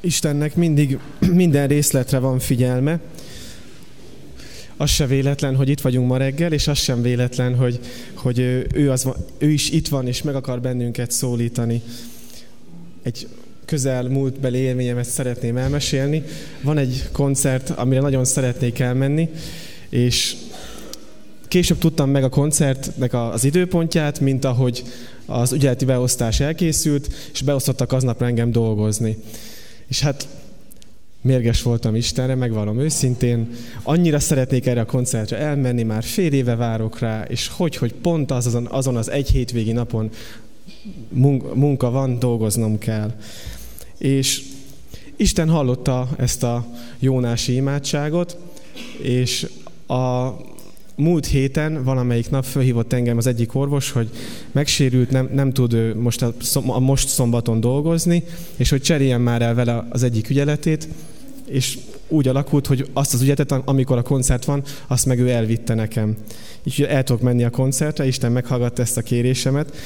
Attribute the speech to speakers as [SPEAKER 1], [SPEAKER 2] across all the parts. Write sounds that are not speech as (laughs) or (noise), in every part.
[SPEAKER 1] Istennek mindig minden részletre van figyelme. Az se véletlen, hogy itt vagyunk ma reggel, és az sem véletlen, hogy, hogy ő, az, ő is itt van, és meg akar bennünket szólítani. Egy közel múltbeli élményemet szeretném elmesélni. Van egy koncert, amire nagyon szeretnék elmenni, és később tudtam meg a koncertnek az időpontját, mint ahogy az ügyeleti beosztás elkészült, és beosztottak aznap engem dolgozni. És hát mérges voltam Istenre, megvallom őszintén, annyira szeretnék erre a koncertre elmenni, már fél éve várok rá, és hogy, hogy pont azon, azon az egy hétvégi napon munka van, dolgoznom kell. És Isten hallotta ezt a Jónási imádságot, és a múlt héten valamelyik nap fölhívott engem az egyik orvos, hogy megsérült, nem, nem tud most a, a most szombaton dolgozni, és hogy cseréljen már el vele az egyik ügyeletét, és úgy alakult, hogy azt az ügyetet, amikor a koncert van, azt meg ő elvitte nekem. Így el tudok menni a koncertre, Isten meghallgatta ezt a kérésemet,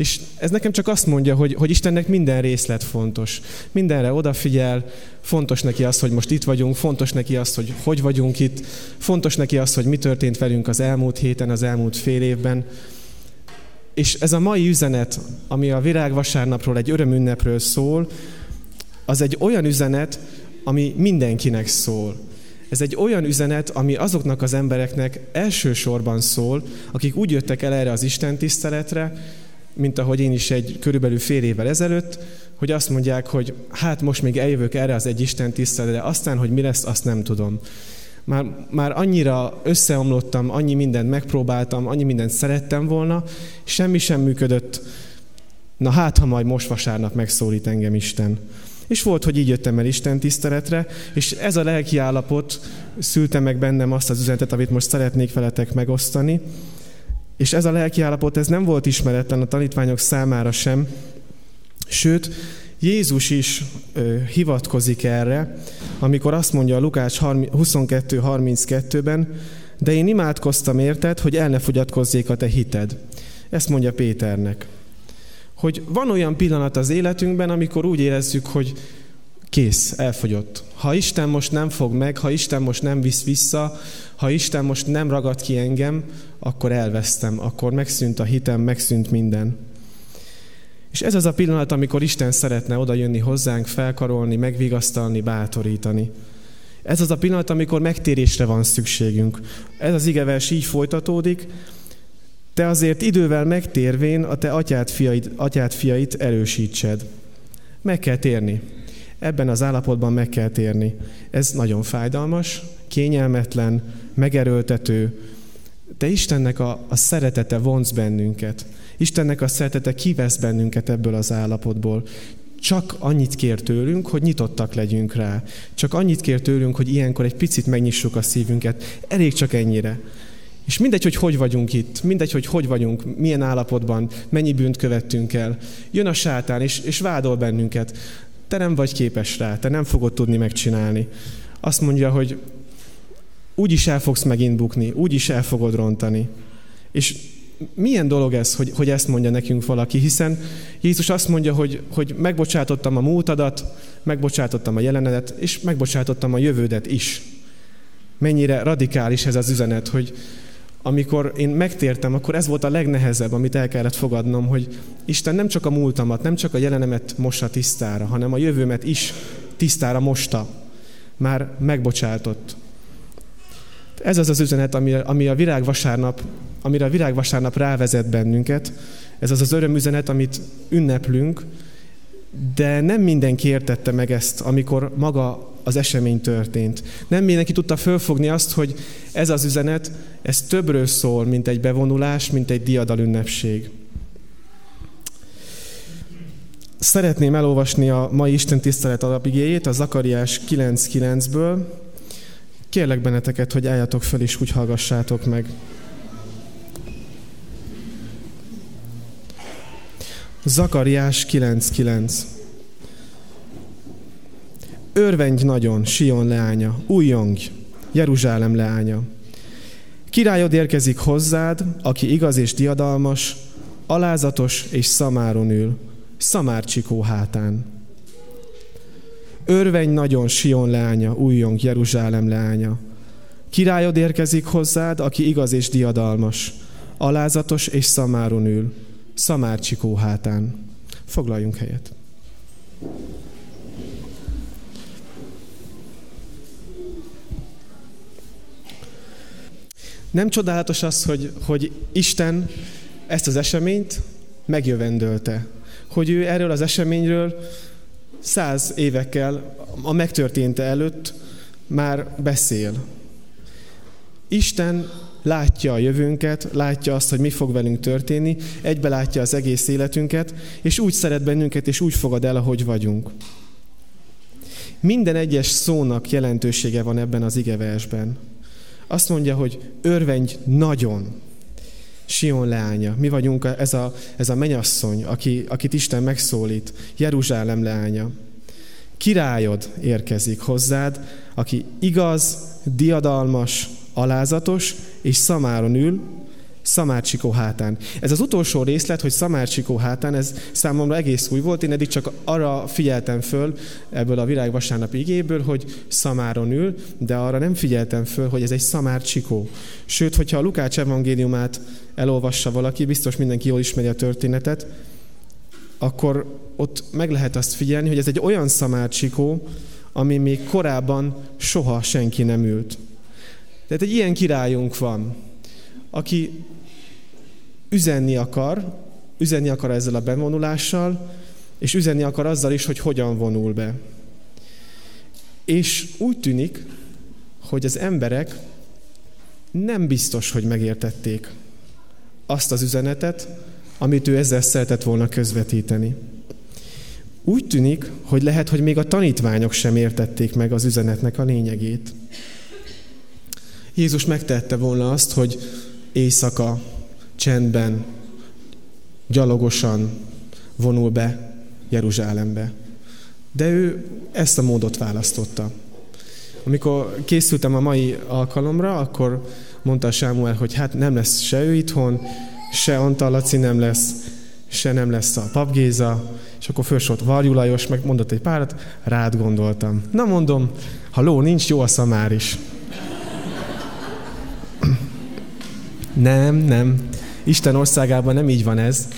[SPEAKER 1] és ez nekem csak azt mondja, hogy, hogy Istennek minden részlet fontos. Mindenre odafigyel, fontos neki az, hogy most itt vagyunk, fontos neki az, hogy hogy vagyunk itt, fontos neki az, hogy mi történt velünk az elmúlt héten, az elmúlt fél évben. És ez a mai üzenet, ami a virágvasárnapról, egy örömünnepről szól, az egy olyan üzenet, ami mindenkinek szól. Ez egy olyan üzenet, ami azoknak az embereknek elsősorban szól, akik úgy jöttek el erre az Isten tiszteletre, mint ahogy én is egy körülbelül fél évvel ezelőtt, hogy azt mondják, hogy hát most még eljövök erre az egy Isten tiszteletre, aztán, hogy mi lesz, azt nem tudom. Már, már annyira összeomlottam, annyi mindent megpróbáltam, annyi mindent szerettem volna, semmi sem működött. Na hát, ha majd most vasárnap megszólít engem Isten. És volt, hogy így jöttem el Isten tiszteletre, és ez a lelki állapot szülte meg bennem azt az üzenetet, amit most szeretnék veletek megosztani, és ez a lelkiállapot, ez nem volt ismeretlen a tanítványok számára sem, sőt, Jézus is ö, hivatkozik erre, amikor azt mondja a Lukács 22.32-ben, de én imádkoztam érted, hogy el ne fogyatkozzék a te hited. Ezt mondja Péternek. Hogy van olyan pillanat az életünkben, amikor úgy érezzük, hogy kész, elfogyott. Ha Isten most nem fog meg, ha Isten most nem visz vissza, ha Isten most nem ragad ki engem, akkor elvesztem, akkor megszűnt a hitem, megszűnt minden. És ez az a pillanat, amikor Isten szeretne oda jönni hozzánk, felkarolni, megvigasztalni, bátorítani. Ez az a pillanat, amikor megtérésre van szükségünk. Ez az igevers így folytatódik, te azért idővel megtérvén a te atyád, fiaid, atyád fiait erősítsed. Meg kell térni. Ebben az állapotban meg kell térni. Ez nagyon fájdalmas, kényelmetlen, megerőltető, de Istennek a, a szeretete vonz bennünket. Istennek a szeretete kivesz bennünket ebből az állapotból. Csak annyit kér tőlünk, hogy nyitottak legyünk rá. Csak annyit kér tőlünk, hogy ilyenkor egy picit megnyissuk a szívünket. Elég csak ennyire. És mindegy, hogy hogy vagyunk itt, mindegy, hogy hogy vagyunk, milyen állapotban, mennyi bűnt követtünk el. Jön a sátán, és, és vádol bennünket. Te nem vagy képes rá, te nem fogod tudni megcsinálni. Azt mondja, hogy úgy is el fogsz megint bukni, úgy is el fogod rontani. És milyen dolog ez, hogy, hogy ezt mondja nekünk valaki, hiszen Jézus azt mondja, hogy, hogy megbocsátottam a múltadat, megbocsátottam a jelenedet, és megbocsátottam a jövődet is. Mennyire radikális ez az üzenet, hogy amikor én megtértem, akkor ez volt a legnehezebb, amit el kellett fogadnom, hogy Isten nem csak a múltamat, nem csak a jelenemet mossa tisztára, hanem a jövőmet is tisztára mosta. Már megbocsátott. Ez az az üzenet, ami, ami a virágvasárnap, amire a virágvasárnap rávezet bennünket. Ez az az örömüzenet, amit ünneplünk, de nem mindenki értette meg ezt, amikor maga az esemény történt. Nem mindenki tudta fölfogni azt, hogy ez az üzenet, ez többről szól, mint egy bevonulás, mint egy diadal ünnepség. Szeretném elolvasni a mai Isten tisztelet alapigéjét, a Zakariás 9.9-ből, Kérlek benneteket, hogy álljatok fel és úgy hallgassátok meg. Zakariás 9.9 Örvendj nagyon, Sion leánya, újjongj, Jeruzsálem leánya. Királyod érkezik hozzád, aki igaz és diadalmas, alázatos és szamáron ül, szamárcsikó hátán. Örvenj nagyon Sion leánya, újjong Jeruzsálem leánya. Királyod érkezik hozzád, aki igaz és diadalmas, alázatos és szamáron ül, szamárcsikó hátán. Foglaljunk helyet. Nem csodálatos az, hogy, hogy Isten ezt az eseményt megjövendölte. Hogy ő erről az eseményről száz évekkel a megtörténte előtt már beszél. Isten látja a jövőnket, látja azt, hogy mi fog velünk történni, egybe látja az egész életünket, és úgy szeret bennünket, és úgy fogad el, ahogy vagyunk. Minden egyes szónak jelentősége van ebben az igeversben. Azt mondja, hogy örvendj nagyon. Sion leánya. Mi vagyunk ez a, ez a menyasszony, aki, akit Isten megszólít. Jeruzsálem leánya. Királyod érkezik hozzád, aki igaz, diadalmas, alázatos, és szamáron ül, Szamárcsikó hátán. Ez az utolsó részlet, hogy Szamárcsikó hátán, ez számomra egész új volt. Én eddig csak arra figyeltem föl ebből a virágvasárnap igéből, hogy Szamáron ül, de arra nem figyeltem föl, hogy ez egy Szamárcsikó. Sőt, hogyha a Lukács evangéliumát elolvassa valaki, biztos mindenki jól ismeri a történetet, akkor ott meg lehet azt figyelni, hogy ez egy olyan Szamárcsikó, ami még korábban soha senki nem ült. Tehát egy ilyen királyunk van, aki üzenni akar, üzenni akar ezzel a bevonulással, és üzenni akar azzal is, hogy hogyan vonul be. És úgy tűnik, hogy az emberek nem biztos, hogy megértették azt az üzenetet, amit ő ezzel szeretett volna közvetíteni. Úgy tűnik, hogy lehet, hogy még a tanítványok sem értették meg az üzenetnek a lényegét. Jézus megtette volna azt, hogy éjszaka csendben, gyalogosan vonul be Jeruzsálembe. De ő ezt a módot választotta. Amikor készültem a mai alkalomra, akkor mondta Sámuel, hogy hát nem lesz se ő itthon, se Antal Laci nem lesz, se nem lesz a Pap és akkor fölsort Varjú Lajos, meg mondott egy párat, rád gondoltam. Na mondom, ha ló nincs, jó a szamár is. Nem, nem. Isten országában nem így van ez.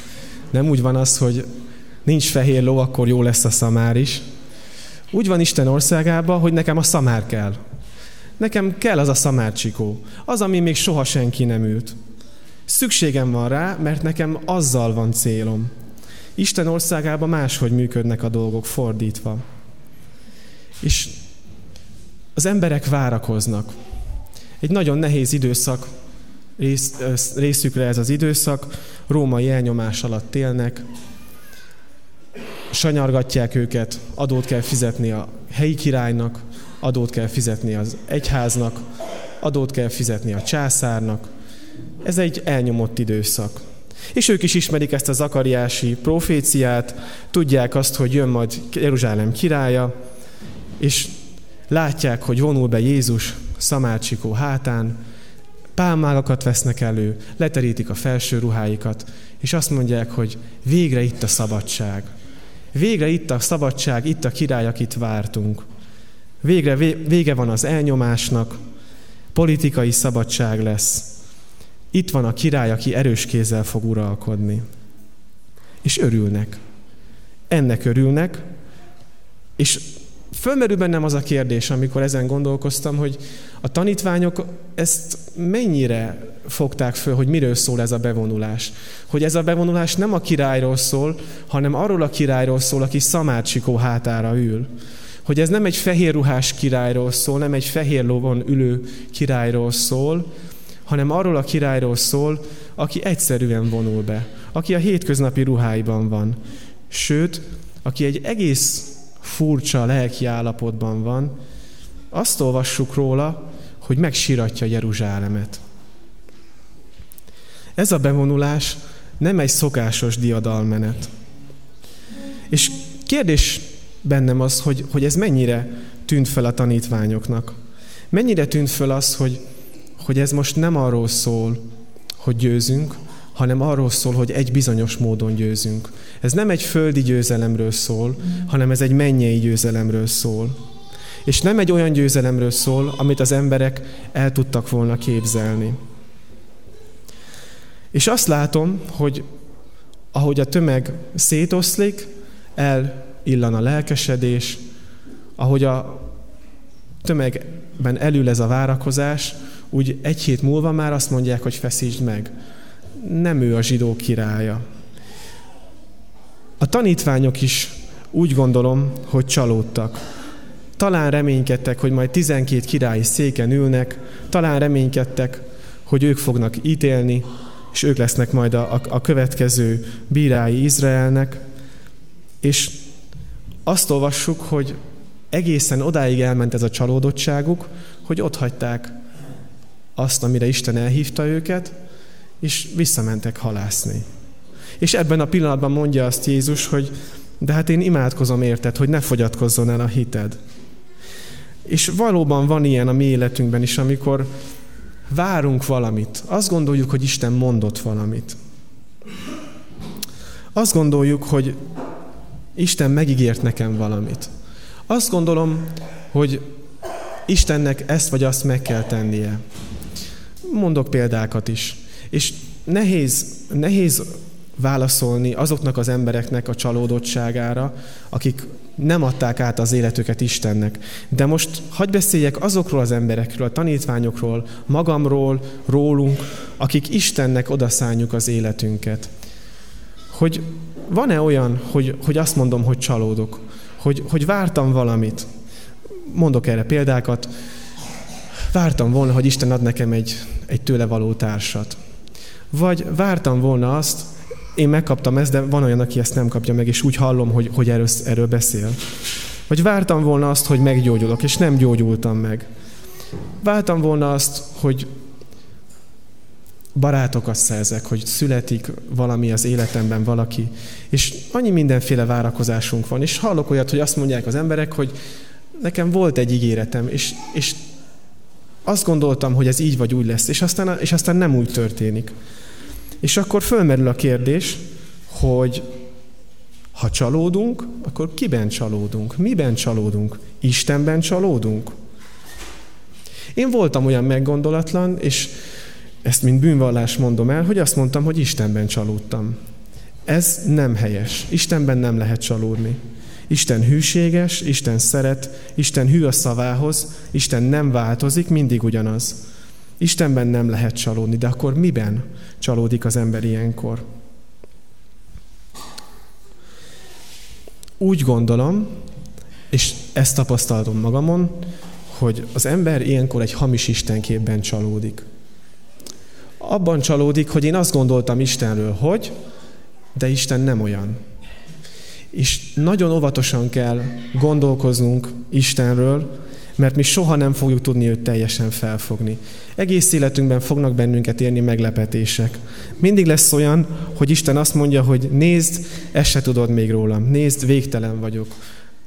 [SPEAKER 1] Nem úgy van az, hogy nincs fehér ló, akkor jó lesz a szamár is. Úgy van Isten országában, hogy nekem a szamár kell. Nekem kell az a szamárcsikó. Az, ami még soha senki nem ült. Szükségem van rá, mert nekem azzal van célom. Isten országában máshogy működnek a dolgok, fordítva. És az emberek várakoznak. Egy nagyon nehéz időszak rész, részükre ez az időszak, római elnyomás alatt élnek, sanyargatják őket, adót kell fizetni a helyi királynak, adót kell fizetni az egyháznak, adót kell fizetni a császárnak. Ez egy elnyomott időszak. És ők is ismerik ezt a zakariási proféciát, tudják azt, hogy jön majd Jeruzsálem királya, és látják, hogy vonul be Jézus Szamárcsikó hátán, pálmágakat vesznek elő, leterítik a felső ruháikat, és azt mondják, hogy végre itt a szabadság. Végre itt a szabadság, itt a király, akit vártunk. Végre vége van az elnyomásnak, politikai szabadság lesz. Itt van a király, aki erős kézzel fog uralkodni. És örülnek. Ennek örülnek, és Fölmerül bennem az a kérdés, amikor ezen gondolkoztam, hogy a tanítványok ezt mennyire fogták föl, hogy miről szól ez a bevonulás. Hogy ez a bevonulás nem a királyról szól, hanem arról a királyról szól, aki szamárcsikó hátára ül. Hogy ez nem egy fehér ruhás királyról szól, nem egy fehér lovon ülő királyról szól, hanem arról a királyról szól, aki egyszerűen vonul be, aki a hétköznapi ruháiban van. Sőt, aki egy egész furcsa lelki állapotban van, azt olvassuk róla, hogy megsiratja Jeruzsálemet. Ez a bevonulás nem egy szokásos diadalmenet. És kérdés bennem az, hogy, hogy ez mennyire tűnt fel a tanítványoknak. Mennyire tűnt fel az, hogy, hogy ez most nem arról szól, hogy győzünk, hanem arról szól, hogy egy bizonyos módon győzünk. Ez nem egy földi győzelemről szól, hanem ez egy mennyei győzelemről szól. És nem egy olyan győzelemről szól, amit az emberek el tudtak volna képzelni. És azt látom, hogy ahogy a tömeg szétoszlik, elillan a lelkesedés, ahogy a tömegben elül ez a várakozás, úgy egy hét múlva már azt mondják, hogy feszítsd meg. Nem ő a zsidó királya. A tanítványok is úgy gondolom, hogy csalódtak. Talán reménykedtek, hogy majd 12 királyi széken ülnek, talán reménykedtek, hogy ők fognak ítélni, és ők lesznek majd a, a, a következő bírái Izraelnek. És azt olvassuk, hogy egészen odáig elment ez a csalódottságuk, hogy ott hagyták azt, amire Isten elhívta őket, és visszamentek halászni. És ebben a pillanatban mondja azt Jézus, hogy de hát én imádkozom érted, hogy ne fogyatkozzon el a hited. És valóban van ilyen a mi életünkben is, amikor várunk valamit. Azt gondoljuk, hogy Isten mondott valamit. Azt gondoljuk, hogy Isten megígért nekem valamit. Azt gondolom, hogy Istennek ezt vagy azt meg kell tennie. Mondok példákat is. És nehéz, nehéz válaszolni azoknak az embereknek a csalódottságára, akik nem adták át az életüket Istennek. De most hagy beszéljek azokról az emberekről, a tanítványokról, magamról, rólunk, akik Istennek odaszánjuk az életünket. Hogy van-e olyan, hogy, hogy azt mondom, hogy csalódok, hogy, hogy vártam valamit. Mondok erre példákat. Vártam volna, hogy Isten ad nekem egy, egy tőle való társat. Vagy vártam volna azt, én megkaptam ezt, de van olyan, aki ezt nem kapja meg, és úgy hallom, hogy, hogy erről, erről beszél. Vagy vártam volna azt, hogy meggyógyulok, és nem gyógyultam meg. Vártam volna azt, hogy barátokat szerzek, hogy születik valami az életemben valaki, és annyi mindenféle várakozásunk van, és hallok olyat, hogy azt mondják az emberek, hogy nekem volt egy ígéretem, és, és azt gondoltam, hogy ez így vagy úgy lesz, és aztán, és aztán nem úgy történik. És akkor fölmerül a kérdés, hogy ha csalódunk, akkor kiben csalódunk? Miben csalódunk? Istenben csalódunk? Én voltam olyan meggondolatlan, és ezt mint bűnvallás mondom el, hogy azt mondtam, hogy Istenben csalódtam. Ez nem helyes. Istenben nem lehet csalódni. Isten hűséges, Isten szeret, Isten hű a szavához, Isten nem változik, mindig ugyanaz. Istenben nem lehet csalódni, de akkor miben csalódik az ember ilyenkor? Úgy gondolom, és ezt tapasztaltam magamon, hogy az ember ilyenkor egy hamis istenképben csalódik. Abban csalódik, hogy én azt gondoltam Istenről, hogy, de Isten nem olyan. És nagyon óvatosan kell gondolkoznunk Istenről, mert mi soha nem fogjuk tudni őt teljesen felfogni. Egész életünkben fognak bennünket érni meglepetések. Mindig lesz olyan, hogy Isten azt mondja, hogy nézd, ezt se tudod még rólam, nézd, végtelen vagyok,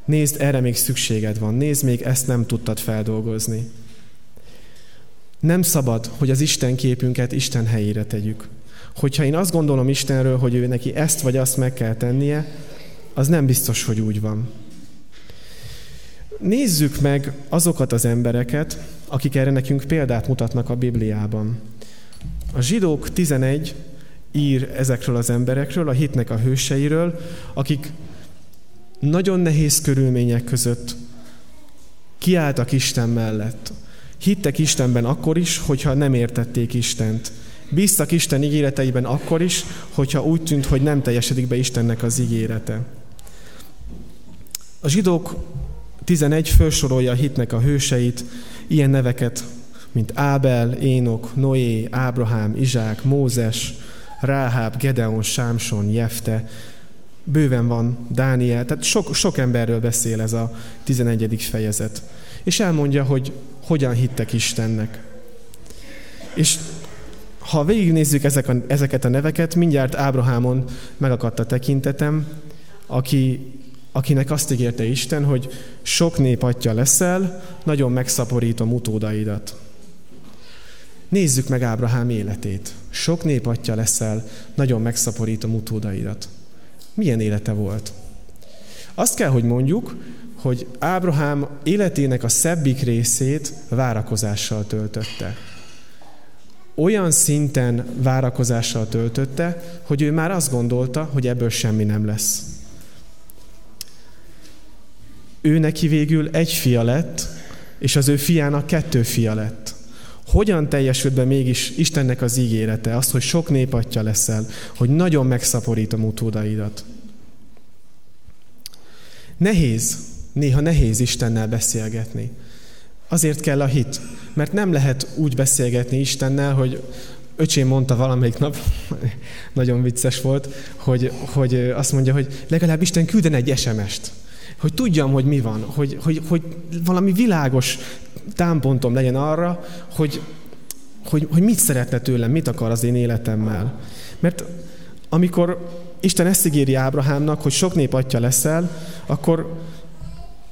[SPEAKER 1] nézd, erre még szükséged van, nézd, még ezt nem tudtad feldolgozni. Nem szabad, hogy az Isten képünket Isten helyére tegyük. Hogyha én azt gondolom Istenről, hogy ő neki ezt vagy azt meg kell tennie, az nem biztos, hogy úgy van. Nézzük meg azokat az embereket, akik erre nekünk példát mutatnak a Bibliában. A zsidók 11 ír ezekről az emberekről, a hitnek a hőseiről, akik nagyon nehéz körülmények között kiálltak Isten mellett. Hittek Istenben akkor is, hogyha nem értették Istent. Bíztak Isten ígéreteiben akkor is, hogyha úgy tűnt, hogy nem teljesedik be Istennek az ígérete. A zsidók 11 felsorolja a hitnek a hőseit, ilyen neveket, mint Ábel, Énok, Noé, Ábrahám, Izsák, Mózes, Ráháb, Gedeon, Sámson, Jefte, bőven van Dániel, tehát sok, sok emberről beszél ez a 11. fejezet. És elmondja, hogy hogyan hittek Istennek. És ha végignézzük ezek a, ezeket a neveket, mindjárt Ábrahámon megakadt a tekintetem, aki akinek azt ígérte Isten, hogy sok nép atya leszel, nagyon megszaporítom utódaidat. Nézzük meg Ábrahám életét. Sok nép atya leszel, nagyon megszaporítom utódaidat. Milyen élete volt? Azt kell, hogy mondjuk, hogy Ábrahám életének a szebbik részét várakozással töltötte. Olyan szinten várakozással töltötte, hogy ő már azt gondolta, hogy ebből semmi nem lesz. Ő neki végül egy fia lett, és az ő fiának kettő fia lett. Hogyan teljesült be mégis Istennek az ígérete, az, hogy sok nép atya leszel, hogy nagyon megszaporítom utódaidat? Nehéz, néha nehéz Istennel beszélgetni. Azért kell a hit, mert nem lehet úgy beszélgetni Istennel, hogy öcsém mondta valamelyik nap, (laughs) nagyon vicces volt, hogy, hogy azt mondja, hogy legalább Isten külden egy SMS-t, hogy tudjam, hogy mi van, hogy, hogy, hogy valami világos támpontom legyen arra, hogy, hogy, hogy mit szeretne tőlem, mit akar az én életemmel. Mert amikor Isten ezt ígéri Ábrahámnak, hogy sok nép atya leszel, akkor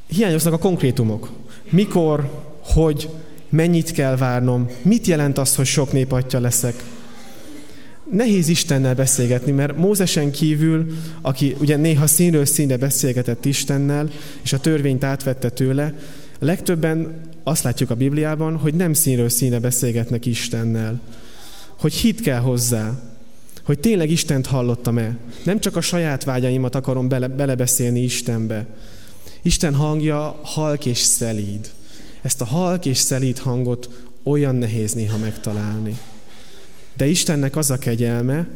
[SPEAKER 1] hiányoznak a konkrétumok. Mikor, hogy, mennyit kell várnom, mit jelent az, hogy sok nép atya leszek. Nehéz Istennel beszélgetni, mert Mózesen kívül, aki ugye néha színről színre beszélgetett Istennel, és a törvényt átvette tőle, legtöbben azt látjuk a Bibliában, hogy nem színről színre beszélgetnek Istennel. Hogy hit kell hozzá, hogy tényleg Istent hallottam-e. Nem csak a saját vágyaimat akarom bele, belebeszélni Istenbe. Isten hangja halk és szelíd. Ezt a halk és szelíd hangot olyan nehéz néha megtalálni. De Istennek az a kegyelme,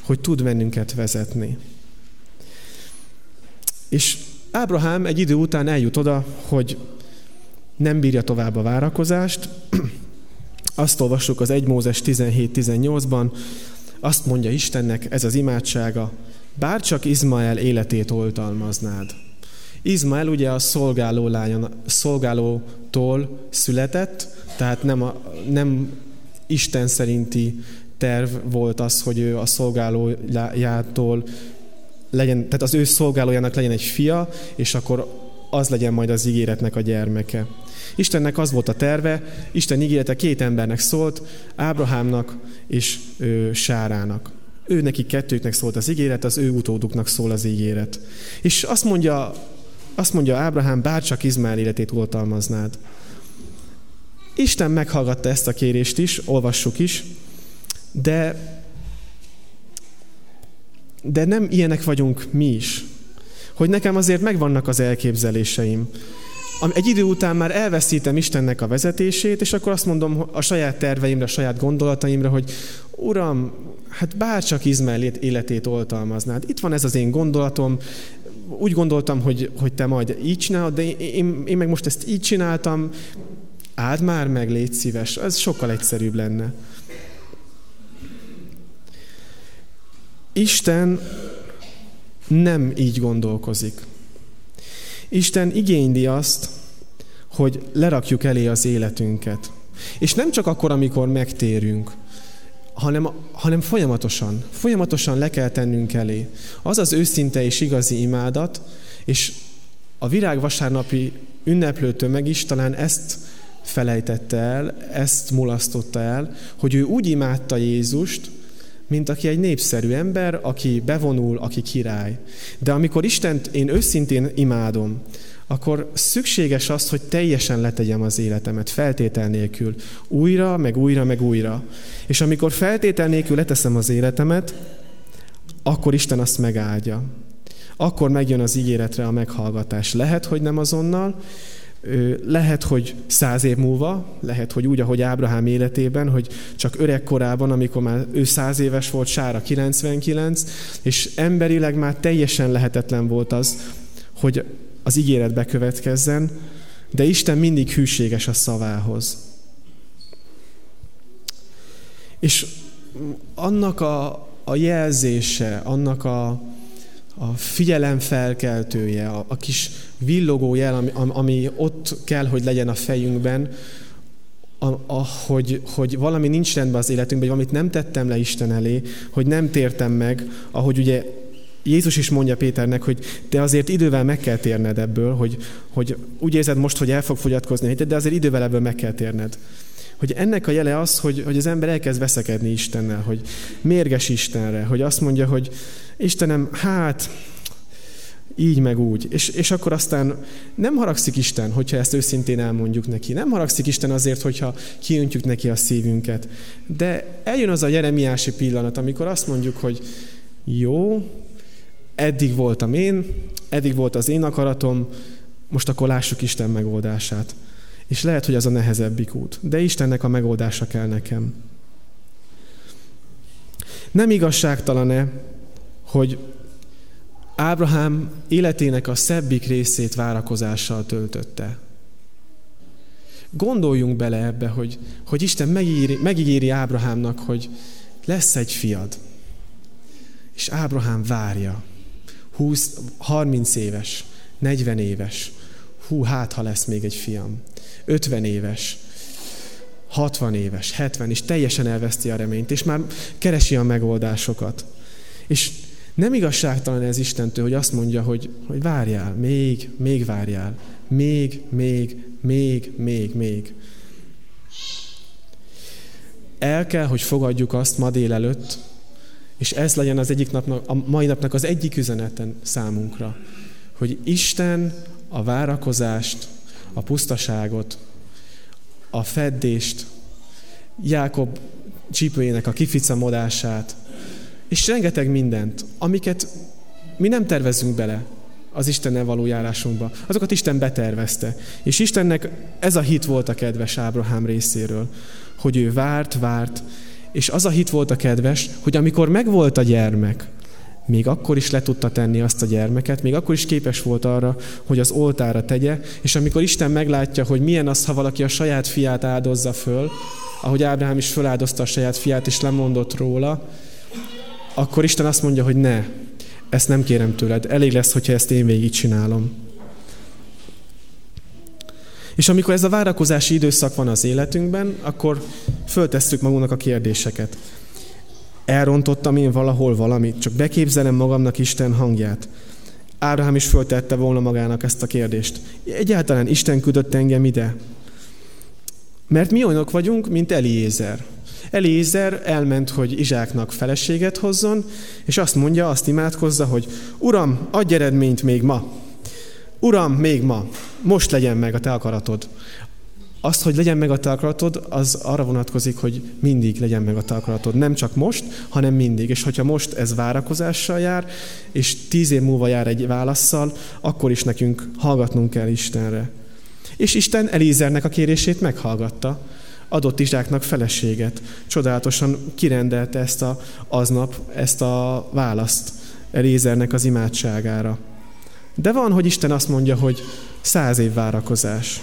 [SPEAKER 1] hogy tud bennünket vezetni. És Ábrahám egy idő után eljut oda, hogy nem bírja tovább a várakozást. (clears throat) Azt olvassuk az 1 Mózes 17-18-ban, azt mondja Istennek, ez az imádsága, bár csak Izmael életét oltalmaznád. Izmael ugye a szolgáló lányon, szolgálótól született, tehát nem, a, nem Isten szerinti terv volt az, hogy ő a szolgálójától legyen, tehát az ő szolgálójának legyen egy fia, és akkor az legyen majd az ígéretnek a gyermeke. Istennek az volt a terve, Isten ígérete két embernek szólt, Ábrahámnak és ő, Sárának. Ő neki kettőknek szólt az ígéret, az ő utóduknak szól az ígéret. És azt mondja, azt mondja Ábrahám, bárcsak Izmael életét oltalmaznád. Isten meghallgatta ezt a kérést is, olvassuk is, de, de nem ilyenek vagyunk mi is. Hogy nekem azért megvannak az elképzeléseim egy idő után már elveszítem Istennek a vezetését, és akkor azt mondom a saját terveimre, a saját gondolataimra, hogy Uram, hát bárcsak Izmael életét oltalmaznád. Itt van ez az én gondolatom, úgy gondoltam, hogy, hogy te majd így csinálod, de én, én meg most ezt így csináltam, áld már meg, légy szíves, ez sokkal egyszerűbb lenne. Isten nem így gondolkozik. Isten igényli azt, hogy lerakjuk elé az életünket. És nem csak akkor, amikor megtérünk, hanem, hanem folyamatosan, folyamatosan le kell tennünk elé. Az az őszinte és igazi imádat, és a virágvasárnapi ünneplő tömeg is talán ezt felejtette el, ezt mulasztotta el, hogy ő úgy imádta Jézust, mint aki egy népszerű ember, aki bevonul, aki király. De amikor Istent én őszintén imádom, akkor szükséges az, hogy teljesen letegyem az életemet, feltétel nélkül. Újra, meg újra, meg újra. És amikor feltétel nélkül leteszem az életemet, akkor Isten azt megáldja. Akkor megjön az ígéretre a meghallgatás. Lehet, hogy nem azonnal, lehet, hogy száz év múlva, lehet, hogy úgy, ahogy Ábrahám életében, hogy csak öreg korában, amikor már ő száz éves volt, Sára 99, és emberileg már teljesen lehetetlen volt az, hogy az ígéret bekövetkezzen, de Isten mindig hűséges a szavához. És annak a, a jelzése, annak a, a figyelem felkeltője, a, a kis villogó jel, ami, ami ott kell, hogy legyen a fejünkben, a, a, hogy, hogy valami nincs rendben az életünkben, hogy valamit nem tettem le Isten elé, hogy nem tértem meg, ahogy ugye Jézus is mondja Péternek, hogy te azért idővel meg kell térned ebből, hogy, hogy úgy érzed most, hogy el fog fogyatkozni a de azért idővel ebből meg kell térned. Hogy ennek a jele az, hogy, hogy az ember elkezd veszekedni Istennel, hogy mérges Istenre, hogy azt mondja, hogy Istenem, hát így meg úgy. És, és akkor aztán nem haragszik Isten, hogyha ezt őszintén elmondjuk neki. Nem haragszik Isten azért, hogyha kiöntjük neki a szívünket. De eljön az a Jeremiási pillanat, amikor azt mondjuk, hogy jó, eddig voltam én, eddig volt az én akaratom, most akkor lássuk Isten megoldását. És lehet, hogy az a nehezebbik út. De Istennek a megoldása kell nekem. Nem igazságtalan-e, hogy Ábrahám életének a szebbik részét várakozással töltötte. Gondoljunk bele ebbe, hogy, hogy Isten megíri, megígéri Ábrahámnak, hogy lesz egy fiad. És Ábrahám várja. 20, 30 éves, 40 éves. Hú, hát ha lesz még egy fiam. 50 éves, 60 éves, 70, és teljesen elveszti a reményt, és már keresi a megoldásokat. És nem igazságtalan ez Istentől, hogy azt mondja, hogy, hogy várjál, még, még várjál, még, még, még, még, még. El kell, hogy fogadjuk azt ma délelőtt, és ez legyen az egyik napnak, a mai napnak az egyik üzeneten számunkra, hogy Isten a várakozást, a pusztaságot, a feddést, Jákob csípőjének a kificamodását, és rengeteg mindent, amiket mi nem tervezünk bele az Istennel való járásunkba. Azokat Isten betervezte. És Istennek ez a hit volt a kedves Ábrahám részéről, hogy ő várt, várt, és az a hit volt a kedves, hogy amikor megvolt a gyermek, még akkor is le tudta tenni azt a gyermeket, még akkor is képes volt arra, hogy az oltára tegye, és amikor Isten meglátja, hogy milyen az, ha valaki a saját fiát áldozza föl, ahogy Ábrahám is föláldozta a saját fiát, és lemondott róla, akkor Isten azt mondja, hogy ne, ezt nem kérem tőled, elég lesz, hogyha ezt én végig csinálom. És amikor ez a várakozási időszak van az életünkben, akkor föltesszük magunknak a kérdéseket. Elrontottam én valahol valamit, csak beképzelem magamnak Isten hangját. Ábrahám is föltette volna magának ezt a kérdést. Egyáltalán Isten küldött engem ide? Mert mi olyanok vagyunk, mint Eliézer. Eliézer elment, hogy Izsáknak feleséget hozzon, és azt mondja, azt imádkozza, hogy Uram, adj eredményt még ma. Uram, még ma. Most legyen meg a te akaratod. Azt, hogy legyen meg a te akaratod, az arra vonatkozik, hogy mindig legyen meg a te akaratod. Nem csak most, hanem mindig. És hogyha most ez várakozással jár, és tíz év múlva jár egy válaszsal, akkor is nekünk hallgatnunk kell Istenre. És Isten Elízernek a kérését meghallgatta adott Izsáknak feleséget. Csodálatosan kirendelte ezt a, aznap ezt a választ Elézernek az imádságára. De van, hogy Isten azt mondja, hogy száz év várakozás.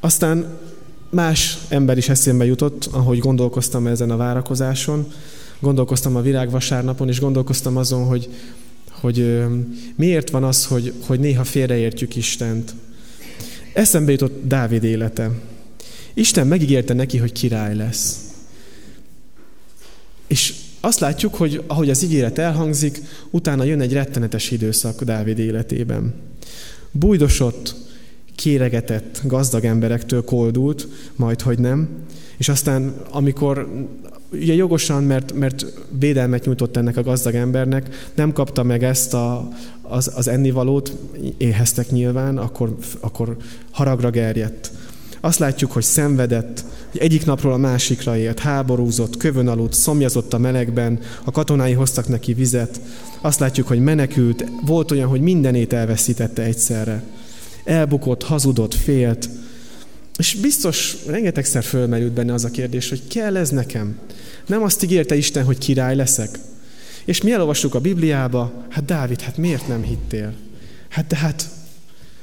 [SPEAKER 1] Aztán más ember is eszembe jutott, ahogy gondolkoztam ezen a várakozáson, gondolkoztam a virágvasárnapon, és gondolkoztam azon, hogy, hogy miért van az, hogy, hogy néha félreértjük Istent. Eszembe jutott Dávid élete. Isten megígérte neki, hogy király lesz. És azt látjuk, hogy ahogy az ígéret elhangzik, utána jön egy rettenetes időszak Dávid életében. Bújdosott, kéregetett, gazdag emberektől koldult, majd hogy nem, és aztán amikor ugye jogosan, mert, mert védelmet nyújtott ennek a gazdag embernek, nem kapta meg ezt a, az, az ennivalót, éheztek nyilván, akkor, akkor haragra gerjedt. Azt látjuk, hogy szenvedett, hogy egyik napról a másikra élt, háborúzott, kövön aludt, szomjazott a melegben, a katonái hoztak neki vizet. Azt látjuk, hogy menekült, volt olyan, hogy mindenét elveszítette egyszerre. Elbukott, hazudott, félt, és biztos rengetegszer fölmerült benne az a kérdés, hogy kell ez nekem? Nem azt ígérte Isten, hogy király leszek? És mi elolvassuk a Bibliába, hát Dávid, hát miért nem hittél? Hát de hát,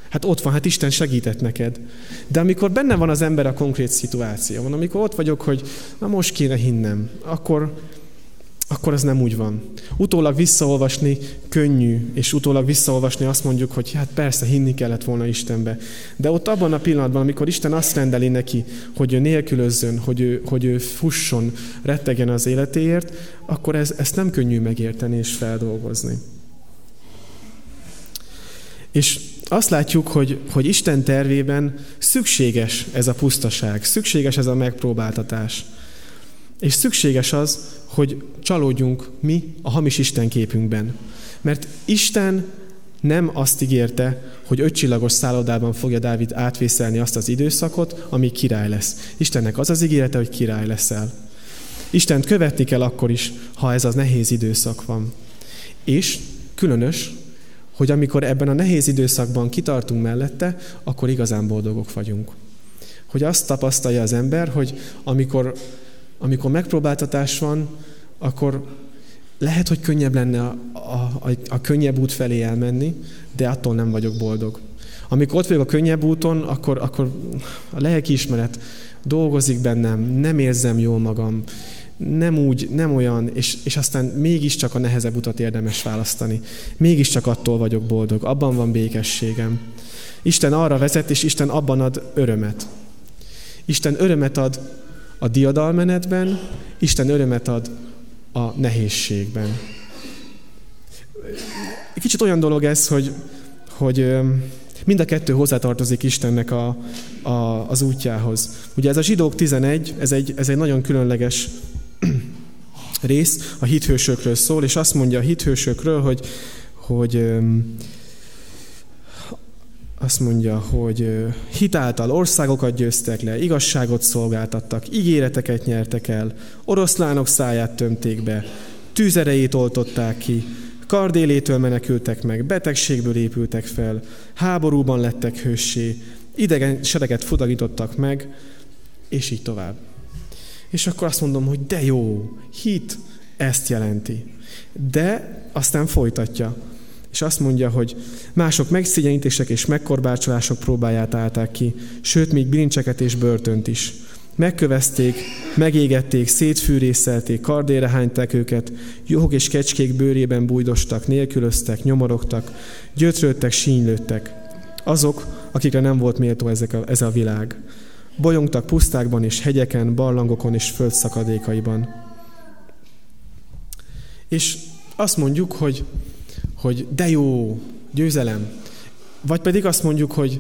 [SPEAKER 1] hát ott van, hát Isten segített neked. De amikor benne van az ember a konkrét szituációban, amikor ott vagyok, hogy na most kéne hinnem, akkor, akkor ez nem úgy van. Utólag visszaolvasni könnyű, és utólag visszaolvasni azt mondjuk, hogy hát persze hinni kellett volna Istenbe. De ott abban a pillanatban, amikor Isten azt rendeli neki, hogy ő nélkülözzön, hogy ő, hogy ő fusson, rettegen az életéért, akkor ez, ezt nem könnyű megérteni és feldolgozni. És azt látjuk, hogy, hogy Isten tervében szükséges ez a pusztaság, szükséges ez a megpróbáltatás. És szükséges az, hogy csalódjunk mi a hamis Isten képünkben. Mert Isten nem azt ígérte, hogy ötcsillagos szállodában fogja Dávid átvészelni azt az időszakot, ami király lesz. Istennek az az ígérete, hogy király leszel. Istent követni kell akkor is, ha ez az nehéz időszak van. És különös, hogy amikor ebben a nehéz időszakban kitartunk mellette, akkor igazán boldogok vagyunk. Hogy azt tapasztalja az ember, hogy amikor, amikor megpróbáltatás van, akkor lehet, hogy könnyebb lenne a, a, a, könnyebb út felé elmenni, de attól nem vagyok boldog. Amikor ott vagyok a könnyebb úton, akkor, akkor a lelkiismeret dolgozik bennem, nem érzem jól magam, nem úgy, nem olyan, és, és aztán mégiscsak a nehezebb utat érdemes választani. Mégiscsak attól vagyok boldog, abban van békességem. Isten arra vezet, és Isten abban ad örömet. Isten örömet ad a diadalmenetben, Isten örömet ad a nehézségben. Kicsit olyan dolog ez, hogy, hogy mind a kettő hozzátartozik Istennek a, a, az útjához. Ugye ez a zsidók 11, ez egy, ez egy nagyon különleges (clears throat) rész, a hithősökről szól, és azt mondja a hithősökről, hogy, hogy azt mondja, hogy hitáltal országokat győztek le, igazságot szolgáltattak, ígéreteket nyertek el, oroszlánok száját tömték be, tűzerejét oltották ki, kardélétől menekültek meg, betegségből épültek fel, háborúban lettek hőssé, idegen sereget fudagítottak meg, és így tovább. És akkor azt mondom, hogy de jó, hit ezt jelenti. De aztán folytatja. És azt mondja, hogy mások megszigyenítések és megkorbácsolások próbáját állták ki, sőt, még bilincseket és börtönt is. Megkövezték, megégették, szétfűrészelték, kardére hányták őket, juhok és kecskék bőrében bújdostak, nélkülöztek, nyomorogtak, gyötrődtek, sínylődtek. Azok, akikre nem volt méltó ezek a, ez a világ. Bolyongtak pusztákban és hegyeken, barlangokon és földszakadékaiban. És azt mondjuk, hogy, hogy de jó, győzelem. Vagy pedig azt mondjuk, hogy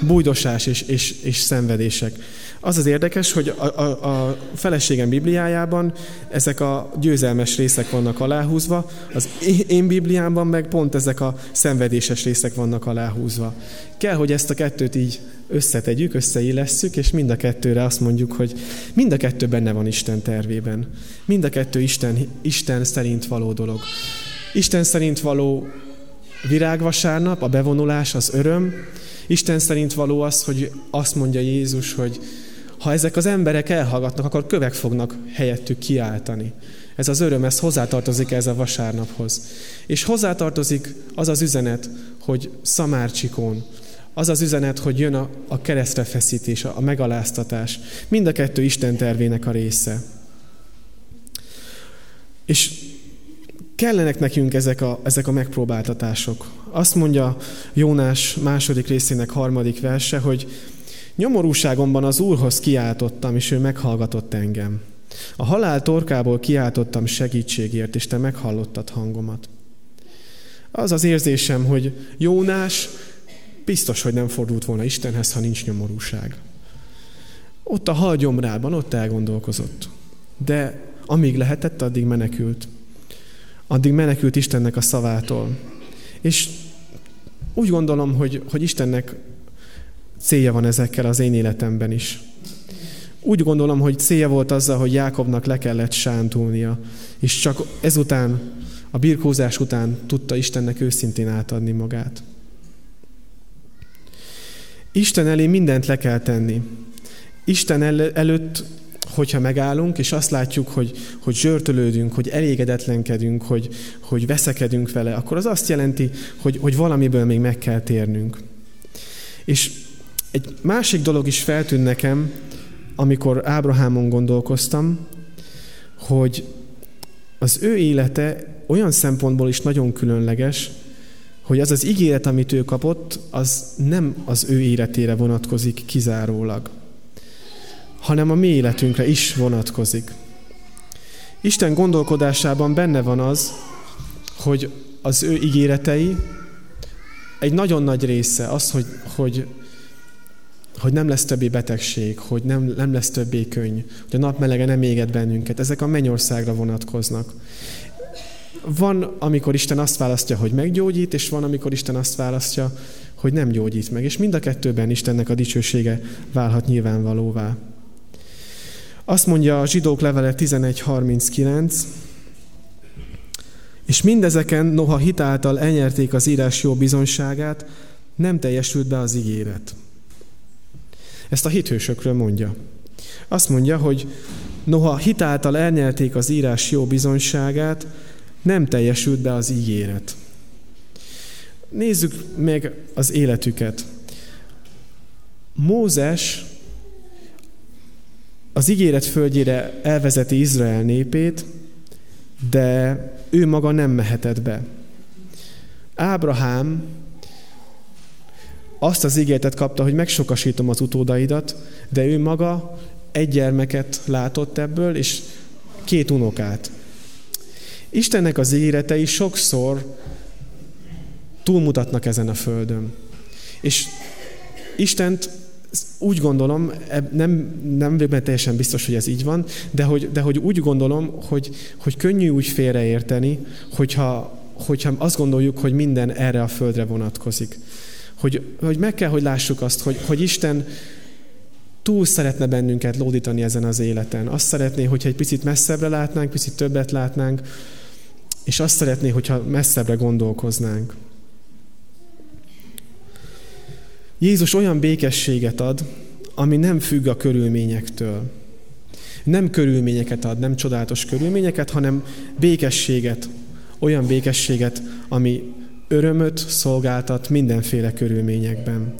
[SPEAKER 1] bújdosás és, és, és szenvedések. Az az érdekes, hogy a, a, a feleségem Bibliájában ezek a győzelmes részek vannak aláhúzva, az én Bibliámban meg pont ezek a szenvedéses részek vannak aláhúzva. Kell, hogy ezt a kettőt így összetegyük, összeillesszük, és mind a kettőre azt mondjuk, hogy mind a kettő benne van Isten tervében. Mind a kettő Isten, Isten szerint való dolog. Isten szerint való virágvasárnap, a bevonulás, az öröm. Isten szerint való az, hogy azt mondja Jézus, hogy ha ezek az emberek elhallgatnak, akkor kövek fognak helyettük kiáltani. Ez az öröm, ez hozzátartozik ez a vasárnaphoz. És hozzátartozik az az üzenet, hogy szamárcsikón, az az üzenet, hogy jön a, a keresztre feszítés, a, a megaláztatás. Mind a kettő Isten tervének a része. És kellenek nekünk ezek a, ezek a megpróbáltatások. Azt mondja Jónás második részének harmadik verse, hogy Nyomorúságomban az Úrhoz kiáltottam, és ő meghallgatott engem. A halál torkából kiáltottam segítségért, és te meghallottad hangomat. Az az érzésem, hogy Jónás biztos, hogy nem fordult volna Istenhez, ha nincs nyomorúság. Ott a halgyomrában, ott elgondolkozott. De amíg lehetett, addig menekült. Addig menekült Istennek a szavától. És úgy gondolom, hogy, hogy Istennek célja van ezekkel az én életemben is. Úgy gondolom, hogy célja volt azzal, hogy Jákobnak le kellett sántulnia, és csak ezután, a birkózás után tudta Istennek őszintén átadni magát. Isten elé mindent le kell tenni. Isten el- előtt, hogyha megállunk, és azt látjuk, hogy, hogy zsörtölődünk, hogy elégedetlenkedünk, hogy, hogy veszekedünk vele, akkor az azt jelenti, hogy, hogy valamiből még meg kell térnünk. És egy másik dolog is feltűnt nekem, amikor Ábrahámon gondolkoztam, hogy az ő élete olyan szempontból is nagyon különleges, hogy az az ígéret, amit ő kapott, az nem az ő életére vonatkozik kizárólag, hanem a mi életünkre is vonatkozik. Isten gondolkodásában benne van az, hogy az ő ígéretei egy nagyon nagy része az, hogy, hogy, hogy nem lesz többé betegség, hogy nem, nem lesz többé könny, hogy a napmelege nem éget bennünket. Ezek a mennyországra vonatkoznak. Van, amikor Isten azt választja, hogy meggyógyít, és van, amikor Isten azt választja, hogy nem gyógyít meg. És mind a kettőben Istennek a dicsősége válhat nyilvánvalóvá. Azt mondja a zsidók levele 11.39, és mindezeken, noha hitáltal elnyerték az írás jó bizonyságát, nem teljesült be az ígéret. Ezt a hithősökről mondja. Azt mondja, hogy noha hitáltal elnyerték az írás jó bizonyságát, nem teljesült be az ígéret. Nézzük meg az életüket. Mózes az ígéret földjére elvezeti Izrael népét, de ő maga nem mehetett be. Ábrahám azt az ígéretet kapta, hogy megsokasítom az utódaidat, de ő maga egy gyermeket látott ebből, és két unokát. Istennek az ígéretei sokszor túlmutatnak ezen a földön. És Istent úgy gondolom, nem, nem vagyok teljesen biztos, hogy ez így van, de hogy, de hogy úgy gondolom, hogy, hogy könnyű úgy félreérteni, hogyha, hogyha azt gondoljuk, hogy minden erre a földre vonatkozik. Hogy, hogy meg kell, hogy lássuk azt, hogy, hogy Isten túl szeretne bennünket lódítani ezen az életen. Azt szeretné, hogyha egy picit messzebbre látnánk, picit többet látnánk, és azt szeretné, hogyha messzebbre gondolkoznánk. Jézus olyan békességet ad, ami nem függ a körülményektől. Nem körülményeket ad, nem csodálatos körülményeket, hanem békességet, olyan békességet, ami örömöt szolgáltat mindenféle körülményekben.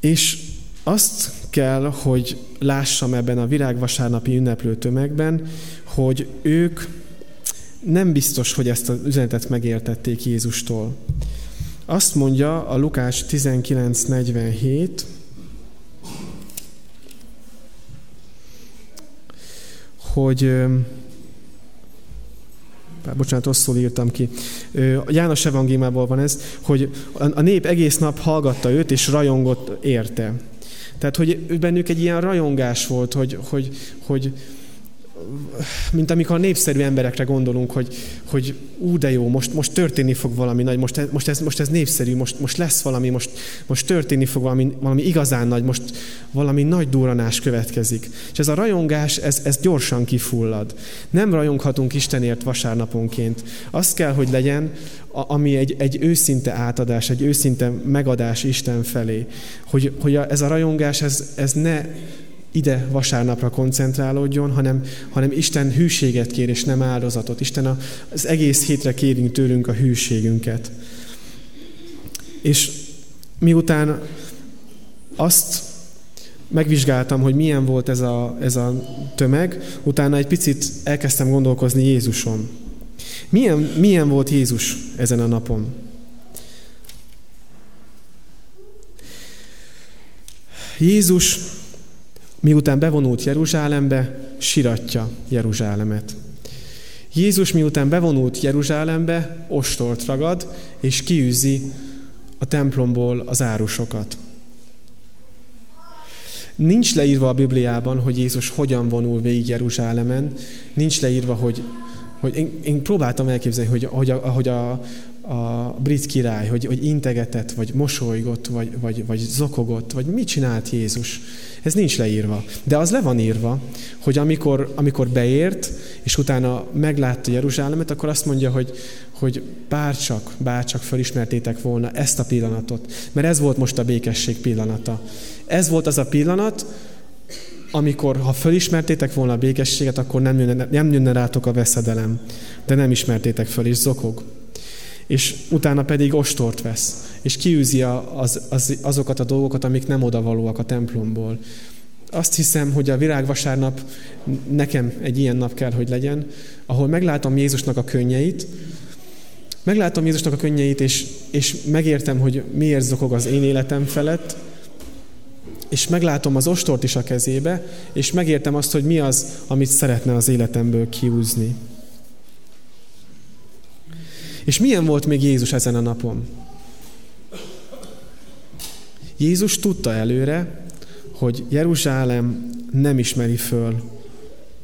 [SPEAKER 1] És azt kell, hogy lássam ebben a virágvasárnapi ünneplő tömegben, hogy ők nem biztos, hogy ezt az üzenetet megértették Jézustól. Azt mondja a Lukás 19.47, hogy bocsánat, rosszul írtam ki. A János evangéliumából van ez, hogy a nép egész nap hallgatta őt, és rajongott érte. Tehát, hogy bennük egy ilyen rajongás volt, hogy, hogy, hogy, mint amikor népszerű emberekre gondolunk, hogy, hogy ú, de jó, most, most történni fog valami nagy, most, most, ez, most ez népszerű, most, most lesz valami, most, most történni fog valami, valami igazán nagy, most valami nagy duranás következik. És ez a rajongás, ez, ez gyorsan kifullad. Nem rajonghatunk Istenért vasárnaponként. Azt kell, hogy legyen, ami egy, egy őszinte átadás, egy őszinte megadás Isten felé. Hogy, hogy ez a rajongás, ez, ez ne ide vasárnapra koncentrálódjon, hanem, hanem Isten hűséget kér, és nem áldozatot. Isten az egész hétre kérünk tőlünk a hűségünket. És miután azt megvizsgáltam, hogy milyen volt ez a, ez a tömeg, utána egy picit elkezdtem gondolkozni Jézuson. Milyen, milyen volt Jézus ezen a napon? Jézus miután bevonult Jeruzsálembe, siratja Jeruzsálemet. Jézus miután bevonult Jeruzsálembe, ostort ragad, és kiűzi a templomból az árusokat. Nincs leírva a Bibliában, hogy Jézus hogyan vonul végig Jeruzsálemen, nincs leírva, hogy, hogy én, én próbáltam elképzelni, hogy, hogy, a, hogy a, a brit király, hogy, hogy integetett, vagy mosolygott, vagy, vagy, vagy zokogott, vagy mit csinált Jézus. Ez nincs leírva. De az le van írva, hogy amikor, amikor beért, és utána meglátta Jeruzsálemet, akkor azt mondja, hogy, hogy bárcsak, bárcsak felismertétek volna ezt a pillanatot. Mert ez volt most a békesség pillanata. Ez volt az a pillanat, amikor, ha felismertétek volna a békességet, akkor nem jönne, nem jönne rátok a veszedelem. De nem ismertétek föl, és zokog és utána pedig ostort vesz, és kiűzi az, az, azokat a dolgokat, amik nem odavalóak a templomból. Azt hiszem, hogy a virágvasárnap nekem egy ilyen nap kell, hogy legyen, ahol meglátom Jézusnak a könnyeit, meglátom Jézusnak a könnyeit, és, és megértem, hogy miért zokog az én életem felett, és meglátom az ostort is a kezébe, és megértem azt, hogy mi az, amit szeretne az életemből kiúzni. És milyen volt még Jézus ezen a napon? Jézus tudta előre, hogy Jeruzsálem nem ismeri föl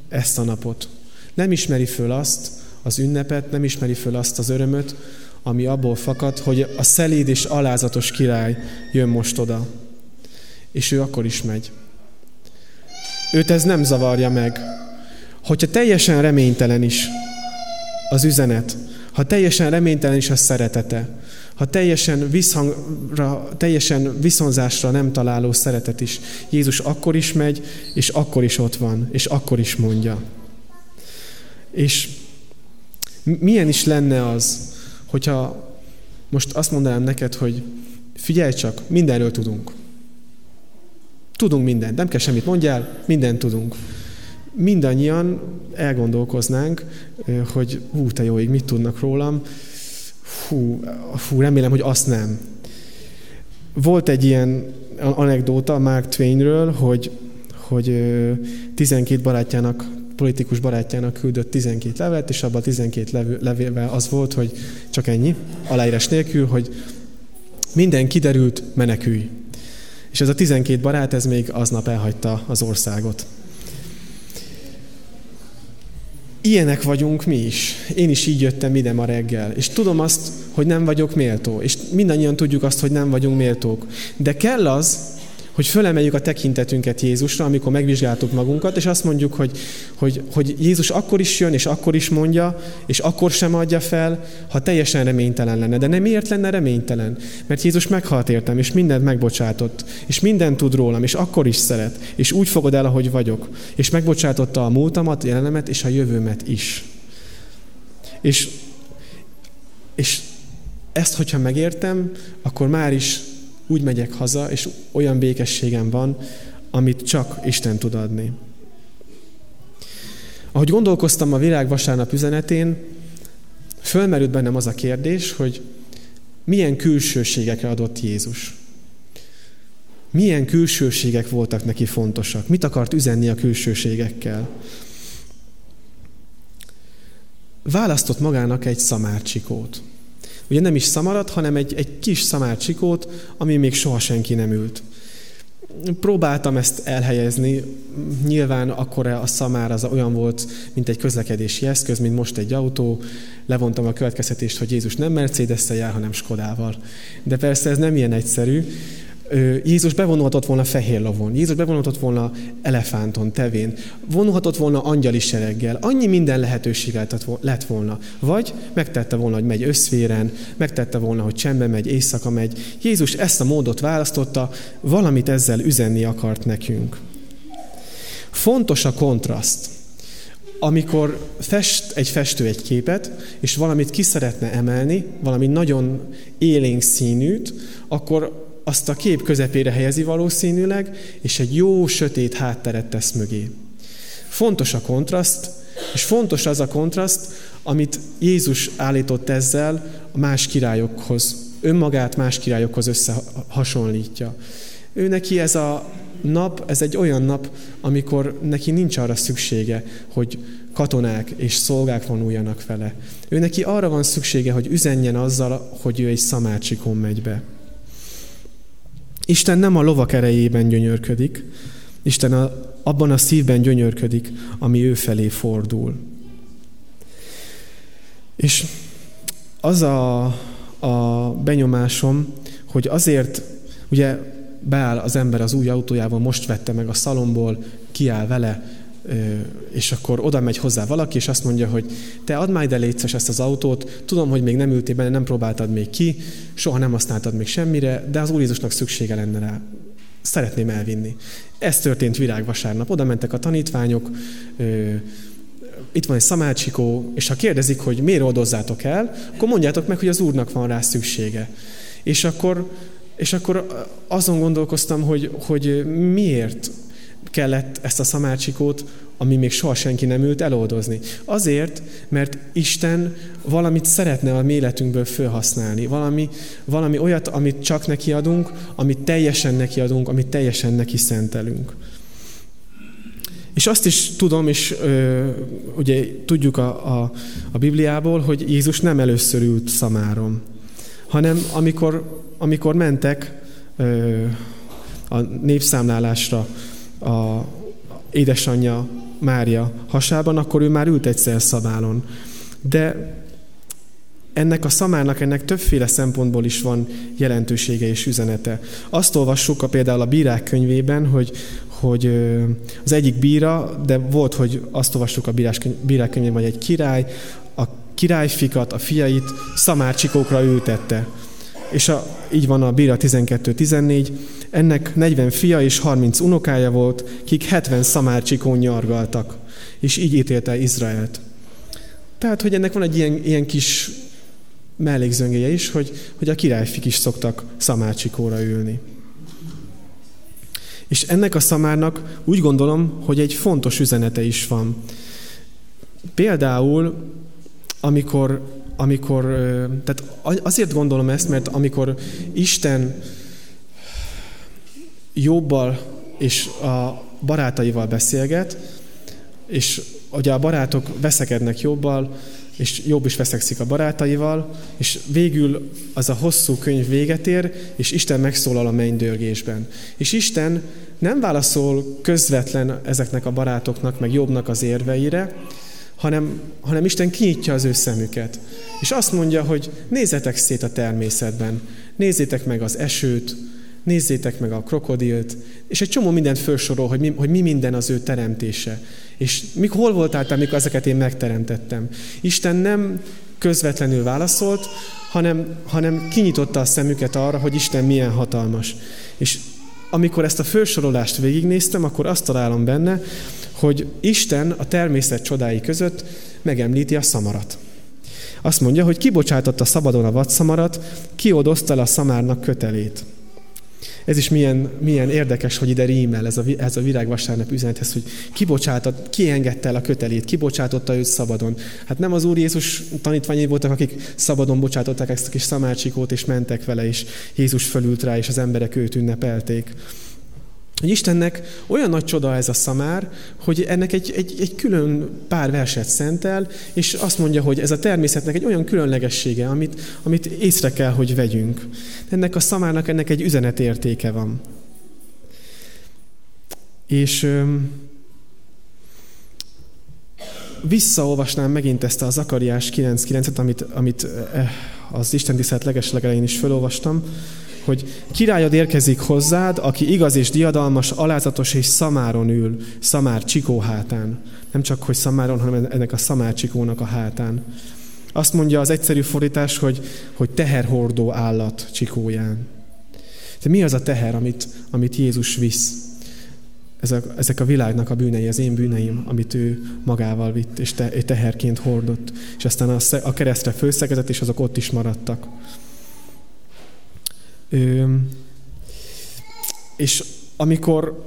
[SPEAKER 1] ezt a napot. Nem ismeri föl azt az ünnepet, nem ismeri föl azt az örömöt, ami abból fakad, hogy a szelíd és alázatos király jön most oda. És ő akkor is megy. Őt ez nem zavarja meg. Hogyha teljesen reménytelen is az üzenet, ha teljesen reménytelen is a szeretete, ha teljesen, visszhangra, teljesen viszonzásra nem találó szeretet is, Jézus akkor is megy, és akkor is ott van, és akkor is mondja. És milyen is lenne az, hogyha most azt mondanám neked, hogy figyelj csak, mindenről tudunk. Tudunk mindent, nem kell semmit mondjál, mindent tudunk. Mindannyian elgondolkoznánk, hogy hú, te jó ég, mit tudnak rólam, hú, hú, remélem, hogy azt nem. Volt egy ilyen anekdóta Mark Twainről, hogy, hogy 12 barátjának, politikus barátjának küldött 12 levelet, és abban a 12 levélben az volt, hogy csak ennyi, aláírás nélkül, hogy minden kiderült, menekülj. És ez a 12 barát, ez még aznap elhagyta az országot. Ilyenek vagyunk mi is. Én is így jöttem ide ma reggel. És tudom azt, hogy nem vagyok méltó. És mindannyian tudjuk azt, hogy nem vagyunk méltók. De kell az, hogy fölemeljük a tekintetünket Jézusra, amikor megvizsgáltuk magunkat, és azt mondjuk, hogy, hogy, hogy Jézus akkor is jön, és akkor is mondja, és akkor sem adja fel, ha teljesen reménytelen lenne. De nem miért lenne reménytelen? Mert Jézus meghalt értem, és mindent megbocsátott, és mindent tud rólam, és akkor is szeret, és úgy fogod el, ahogy vagyok, és megbocsátotta a múltamat, jelenemet, és a jövőmet is. És, és ezt, hogyha megértem, akkor már is úgy megyek haza, és olyan békességem van, amit csak Isten tud adni. Ahogy gondolkoztam a világ vasárnap üzenetén, fölmerült bennem az a kérdés, hogy milyen külsőségekre adott Jézus. Milyen külsőségek voltak neki fontosak? Mit akart üzenni a külsőségekkel? Választott magának egy szamárcsikót. Ugye nem is szamarat, hanem egy, egy kis szamárcsikót, ami még soha senki nem ült. Próbáltam ezt elhelyezni, nyilván akkor a szamár az olyan volt, mint egy közlekedési eszköz, mint most egy autó. Levontam a következtetést, hogy Jézus nem mercedes jár, hanem Skodával. De persze ez nem ilyen egyszerű. Jézus bevonulhatott volna fehér lovon, Jézus bevonulhatott volna elefánton, tevén, vonulhatott volna angyali sereggel, annyi minden lehetőség lett volna. Vagy megtette volna, hogy megy összvéren, megtette volna, hogy csembe megy, éjszaka megy. Jézus ezt a módot választotta, valamit ezzel üzenni akart nekünk. Fontos a kontraszt. Amikor fest egy festő egy képet, és valamit ki szeretne emelni, valami nagyon élénk színűt, akkor azt a kép közepére helyezi valószínűleg, és egy jó sötét hátteret tesz mögé. Fontos a kontraszt, és fontos az a kontraszt, amit Jézus állított ezzel a más királyokhoz, önmagát más királyokhoz összehasonlítja. Ő neki ez a nap, ez egy olyan nap, amikor neki nincs arra szüksége, hogy katonák és szolgák vonuljanak vele. Ő neki arra van szüksége, hogy üzenjen azzal, hogy ő egy szamácsikon megy be. Isten nem a lovak erejében gyönyörködik, Isten a, abban a szívben gyönyörködik, ami ő felé fordul. És az a, a benyomásom, hogy azért, ugye beáll az ember az új autójával, most vette meg a szalomból, kiáll vele, és akkor oda megy hozzá valaki, és azt mondja, hogy te add már ide ezt az autót, tudom, hogy még nem ültél benne, nem próbáltad még ki, soha nem használtad még semmire, de az Úr Jézusnak szüksége lenne rá. Szeretném elvinni. Ez történt virágvasárnap. Oda mentek a tanítványok, itt van egy szamácsikó, és ha kérdezik, hogy miért oldozzátok el, akkor mondjátok meg, hogy az Úrnak van rá szüksége. És akkor, és akkor azon gondolkoztam, hogy, hogy miért kellett ezt a szamárcsikót, ami még soha senki nem ült eloldozni. Azért, mert Isten valamit szeretne a méletünkből felhasználni. Valami, valami olyat, amit csak neki adunk, amit teljesen neki adunk, amit teljesen neki szentelünk. És azt is tudom, és ö, ugye tudjuk a, a, a Bibliából, hogy Jézus nem először ült szamárom, hanem amikor, amikor mentek ö, a népszámlálásra a édesanyja Mária hasában, akkor ő már ült egyszer szamálon. De ennek a szamárnak ennek többféle szempontból is van jelentősége és üzenete. Azt olvassuk a, például a bírák könyvében, hogy, hogy az egyik bíra, de volt, hogy azt olvassuk a bírák könyvében, hogy egy király a királyfikat, a fiait szamárcsikókra ültette. És a, így van a bíra 12-14, ennek 40 fia és 30 unokája volt, kik 70 szamárcsikón nyargaltak, és így ítélte Izraelt. Tehát, hogy ennek van egy ilyen, ilyen kis mellékzöngéje is, hogy, hogy a királyfik is szoktak szamárcsikóra ülni. És ennek a szamárnak úgy gondolom, hogy egy fontos üzenete is van. Például, amikor, amikor tehát azért gondolom ezt, mert amikor Isten Jobbal és a barátaival beszélget, és ugye a barátok veszekednek Jobbal, és Jobb is veszekszik a barátaival, és végül az a hosszú könyv véget ér, és Isten megszólal a mennydörgésben. És Isten nem válaszol közvetlen ezeknek a barátoknak, meg Jobbnak az érveire, hanem, hanem Isten kinyitja az ő szemüket. És azt mondja, hogy nézzetek szét a természetben, nézzétek meg az esőt, nézzétek meg a krokodilt, és egy csomó mindent felsorol, hogy mi, hogy mi minden az ő teremtése. És mik, hol voltál te, amikor ezeket én megteremtettem? Isten nem közvetlenül válaszolt, hanem, hanem kinyitotta a szemüket arra, hogy Isten milyen hatalmas. És amikor ezt a felsorolást végignéztem, akkor azt találom benne, hogy Isten a természet csodái között megemlíti a szamarat. Azt mondja, hogy kibocsátotta szabadon a vadszamarat, kiodozta a szamárnak kötelét. Ez is milyen, milyen érdekes, hogy ide rímel ez a, ez a virágvasárnap üzenethez, hogy kibocsátott, kiengedte el a kötelét, kibocsátotta őt szabadon. Hát nem az Úr Jézus tanítványai voltak, akik szabadon bocsátották ezt a kis szamárcsikót, és mentek vele, és Jézus fölült rá, és az emberek őt ünnepelték hogy Istennek olyan nagy csoda ez a szamár, hogy ennek egy, egy, egy külön pár verset szentel, és azt mondja, hogy ez a természetnek egy olyan különlegessége, amit, amit észre kell, hogy vegyünk. Ennek a szamárnak ennek egy üzenetértéke van. És öm, visszaolvasnám megint ezt a Zakariás 9.9-et, amit, amit eh, az Isten tisztelt legeslegelején is felolvastam, hogy királyod érkezik hozzád, aki igaz és diadalmas, alázatos és szamáron ül, szamár csikó hátán. Nem csak, hogy szamáron, hanem ennek a szamár csikónak a hátán. Azt mondja az egyszerű fordítás, hogy, hogy teherhordó állat csikóján. De mi az a teher, amit, amit Jézus visz? Ezek, ezek a világnak a bűnei, az én bűneim, amit ő magával vitt, és te, teherként hordott. És aztán a, a keresztre főszegezett, és azok ott is maradtak. És amikor,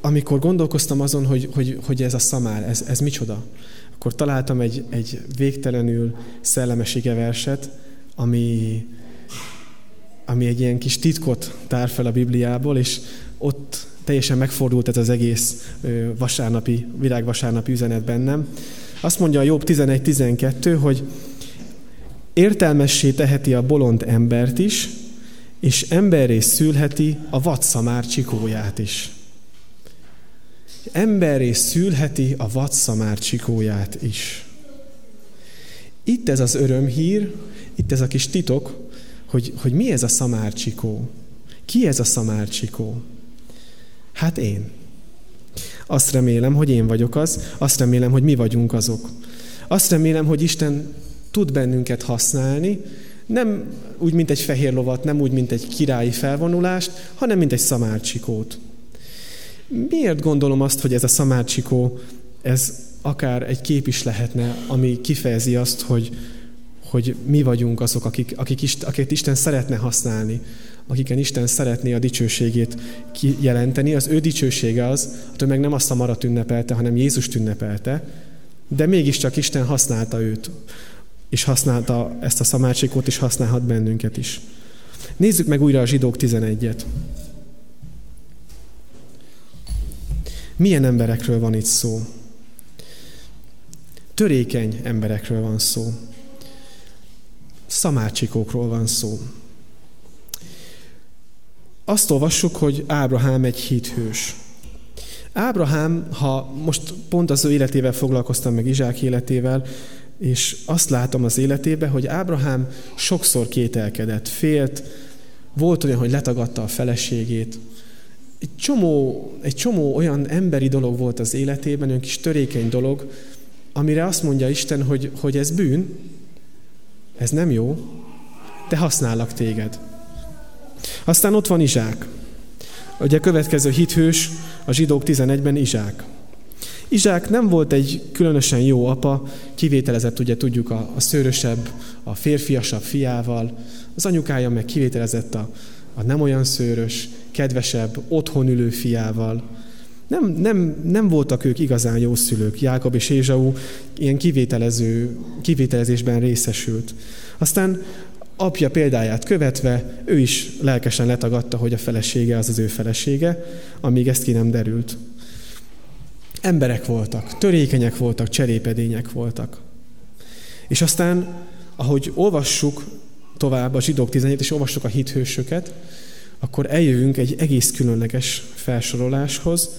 [SPEAKER 1] amikor gondolkoztam azon, hogy, hogy, hogy ez a szamár, ez, ez micsoda, akkor találtam egy, egy végtelenül szellemes verset, ami, ami egy ilyen kis titkot tár fel a Bibliából, és ott teljesen megfordult ez az egész vasárnapi, virágvasárnapi üzenet bennem. Azt mondja a Jobb 11.12, hogy értelmessé teheti a bolond embert is, és emberré szülheti a vadszamár csikóját is. Emberré szülheti a vadszamár csikóját is. Itt ez az örömhír, itt ez a kis titok, hogy, hogy mi ez a szamárcsikó. Ki ez a szamárcsikó? Hát én. Azt remélem, hogy én vagyok az, azt remélem, hogy mi vagyunk azok. Azt remélem, hogy Isten tud bennünket használni, nem úgy, mint egy fehér lovat, nem úgy, mint egy királyi felvonulást, hanem mint egy szamárcsikót. Miért gondolom azt, hogy ez a szamárcsikó, ez akár egy kép is lehetne, ami kifejezi azt, hogy, hogy mi vagyunk azok, akik, akik Isten, akiket Isten szeretne használni, akiken Isten szeretné a dicsőségét kijelenteni. Az ő dicsősége az, hogy meg nem a szamarat ünnepelte, hanem Jézust ünnepelte, de mégiscsak Isten használta őt és használta ezt a szamárcsikót, és használhat bennünket is. Nézzük meg újra a zsidók 11-et. Milyen emberekről van itt szó? Törékeny emberekről van szó. Szamácsikókról van szó. Azt olvassuk, hogy Ábrahám egy hithős. Ábrahám, ha most pont az ő életével foglalkoztam meg Izsák életével, és azt látom az életébe, hogy Ábrahám sokszor kételkedett, félt, volt olyan, hogy letagadta a feleségét. Egy csomó, egy csomó olyan emberi dolog volt az életében, olyan kis törékeny dolog, amire azt mondja Isten, hogy, hogy ez bűn, ez nem jó, de használak téged. Aztán ott van Izsák. Ugye a következő hithős a zsidók 11-ben Izsák. Izsák nem volt egy különösen jó apa, kivételezett ugye tudjuk a, a szőrösebb, a férfiasabb fiával, az anyukája meg kivételezett a, a nem olyan szőrös, kedvesebb, otthon ülő fiával. Nem, nem, nem voltak ők igazán jó szülők. Jákob és Ézsau ilyen kivételező, kivételezésben részesült. Aztán apja példáját követve ő is lelkesen letagadta, hogy a felesége az az ő felesége, amíg ezt ki nem derült. Emberek voltak, törékenyek voltak, cserépedények voltak. És aztán, ahogy olvassuk tovább a zsidók 17 és olvassuk a hithősöket, akkor eljövünk egy egész különleges felsoroláshoz,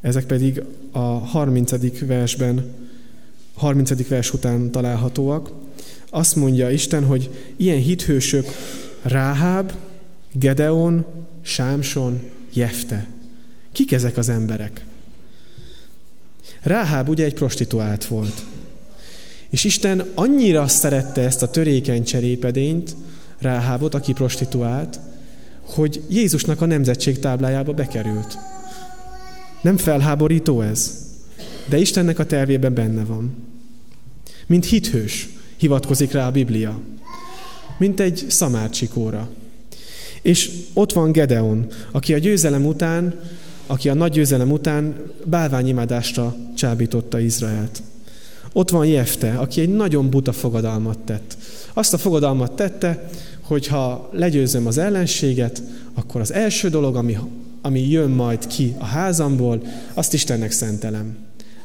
[SPEAKER 1] ezek pedig a 30. versben, 30. vers után találhatóak. Azt mondja Isten, hogy ilyen hithősök Ráháb, Gedeon, Sámson, Jefte. Kik ezek az emberek? Ráháb ugye egy prostituált volt. És Isten annyira szerette ezt a törékeny cserépedényt, Ráhábot, aki prostituált, hogy Jézusnak a nemzetség táblájába bekerült. Nem felháborító ez? De Istennek a tervében benne van. Mint hithős hivatkozik rá a Biblia. Mint egy szamárcsikóra. És ott van Gedeon, aki a győzelem után, aki a nagy győzelem után bálványimádásra csábította Izraelt. Ott van Jefte, aki egy nagyon buta fogadalmat tett. Azt a fogadalmat tette, hogy ha legyőzöm az ellenséget, akkor az első dolog, ami, ami jön majd ki a házamból, azt Istennek szentelem.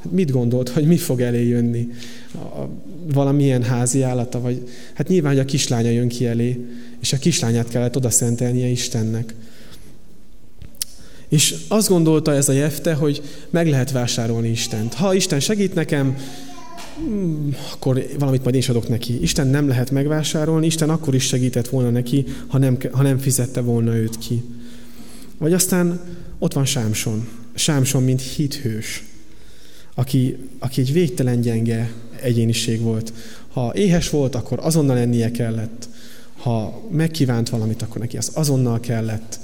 [SPEAKER 1] Hát mit gondolt, hogy mi fog elé jönni? A, valamilyen házi állata, vagy hát nyilván, hogy a kislánya jön ki elé, és a kislányát kellett oda szentelnie Istennek. És azt gondolta ez a Jefte, hogy meg lehet vásárolni Istent. Ha Isten segít nekem, Hmm, akkor valamit majd én is adok neki. Isten nem lehet megvásárolni, Isten akkor is segített volna neki, ha nem, ha nem fizette volna őt ki. Vagy aztán ott van Sámson. Sámson, mint hithős, aki, aki egy végtelen gyenge egyéniség volt. Ha éhes volt, akkor azonnal ennie kellett. Ha megkívánt valamit, akkor neki az azonnal kellett.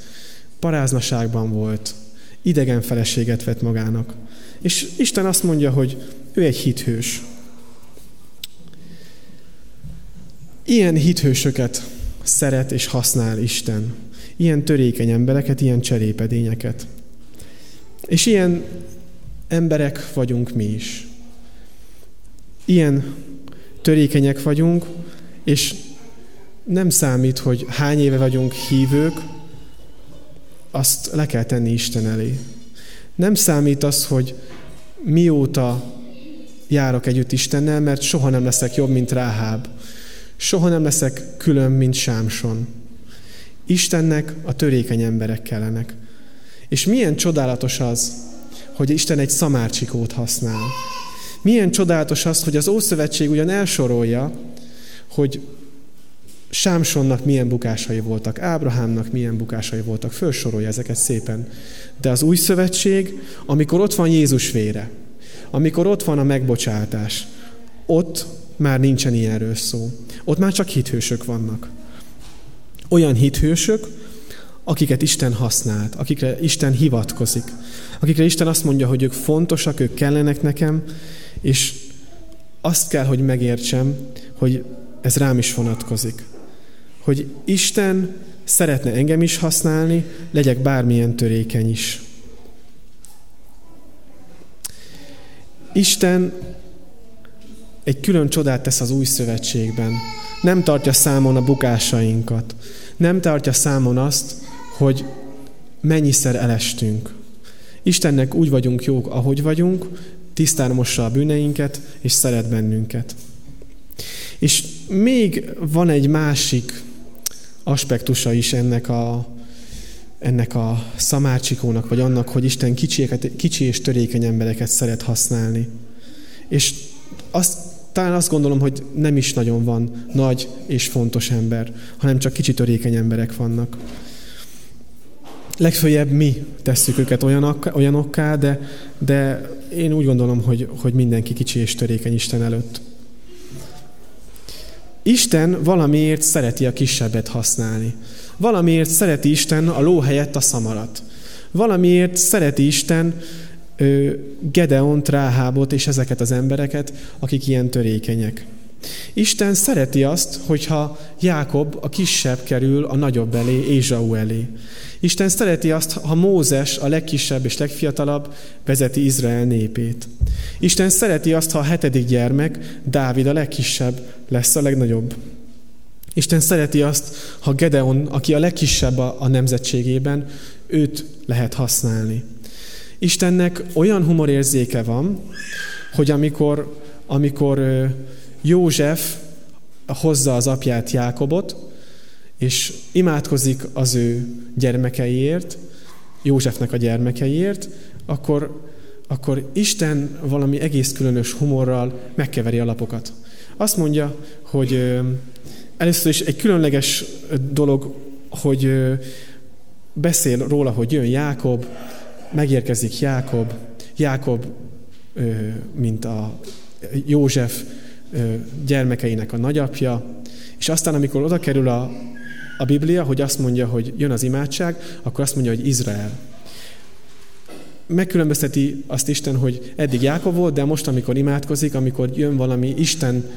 [SPEAKER 1] Paráznaságban volt, idegen feleséget vett magának. És Isten azt mondja, hogy ő egy hithős, Ilyen hithősöket szeret és használ Isten. Ilyen törékeny embereket, ilyen cserépedényeket. És ilyen emberek vagyunk mi is. Ilyen törékenyek vagyunk, és nem számít, hogy hány éve vagyunk hívők, azt le kell tenni Isten elé. Nem számít az, hogy mióta járok együtt Istennel, mert soha nem leszek jobb, mint Ráháb. Soha nem leszek külön, mint Sámson. Istennek a törékeny emberek kellenek. És milyen csodálatos az, hogy Isten egy szamárcsikót használ. Milyen csodálatos az, hogy az Ószövetség ugyan elsorolja, hogy Sámsonnak milyen bukásai voltak, Ábrahámnak milyen bukásai voltak, felsorolja ezeket szépen. De az új szövetség, amikor ott van Jézus vére, amikor ott van a megbocsátás, ott már nincsen ilyenről szó. Ott már csak hithősök vannak. Olyan hithősök, akiket Isten használt, akikre Isten hivatkozik, akikre Isten azt mondja, hogy ők fontosak, ők kellenek nekem, és azt kell, hogy megértsem, hogy ez rám is vonatkozik. Hogy Isten szeretne engem is használni, legyek bármilyen törékeny is. Isten egy külön csodát tesz az új szövetségben. Nem tartja számon a Istennek úgy vagyunk jók, ahogy vagyunk, tisztán mossa a bűneinket, és szeret bennünket. És még van egy másik aspektusa is ennek a, ennek a szamárcsikónak, vagy annak, hogy Isten kicsieket, kicsi és törékeny embereket szeret használni. És azt, talán azt gondolom, hogy nem is nagyon van nagy és fontos ember, hanem csak kicsi törékeny emberek vannak. Legfőjebb mi tesszük őket olyanok, olyanokká, de, de én úgy gondolom, hogy, hogy mindenki kicsi és törékeny Isten előtt. Isten valamiért szereti a kisebbet használni. Valamiért szereti Isten a ló helyett a szamarat. Valamiért szereti Isten Gedeont, Ráhábot és ezeket az embereket, akik ilyen törékenyek. Isten szereti azt, hogyha Jákob a kisebb kerül a nagyobb elé, Ézsau elé. Isten szereti azt, ha Mózes, a legkisebb és legfiatalabb, vezeti Izrael népét. Isten szereti azt, ha a hetedik gyermek, Dávid a legkisebb, lesz a legnagyobb. Isten szereti azt, ha Gedeon, aki a legkisebb a, a nemzetségében, őt lehet használni. Istennek olyan humorérzéke van, hogy amikor, amikor József hozza az apját Jákobot, és imádkozik az ő gyermekeiért, Józsefnek a gyermekeiért, akkor, akkor Isten valami egész különös humorral megkeveri a lapokat. Azt mondja, hogy először is egy különleges dolog, hogy beszél róla, hogy jön Jákob, megérkezik Jákob, Jákob, mint a József gyermekeinek a nagyapja, és aztán, amikor oda kerül a, a Biblia, hogy azt mondja, hogy jön az imádság, akkor azt mondja, hogy Izrael. Megkülönbözteti azt Isten, hogy eddig Jákob volt, de most, amikor imádkozik, amikor jön valami Isten,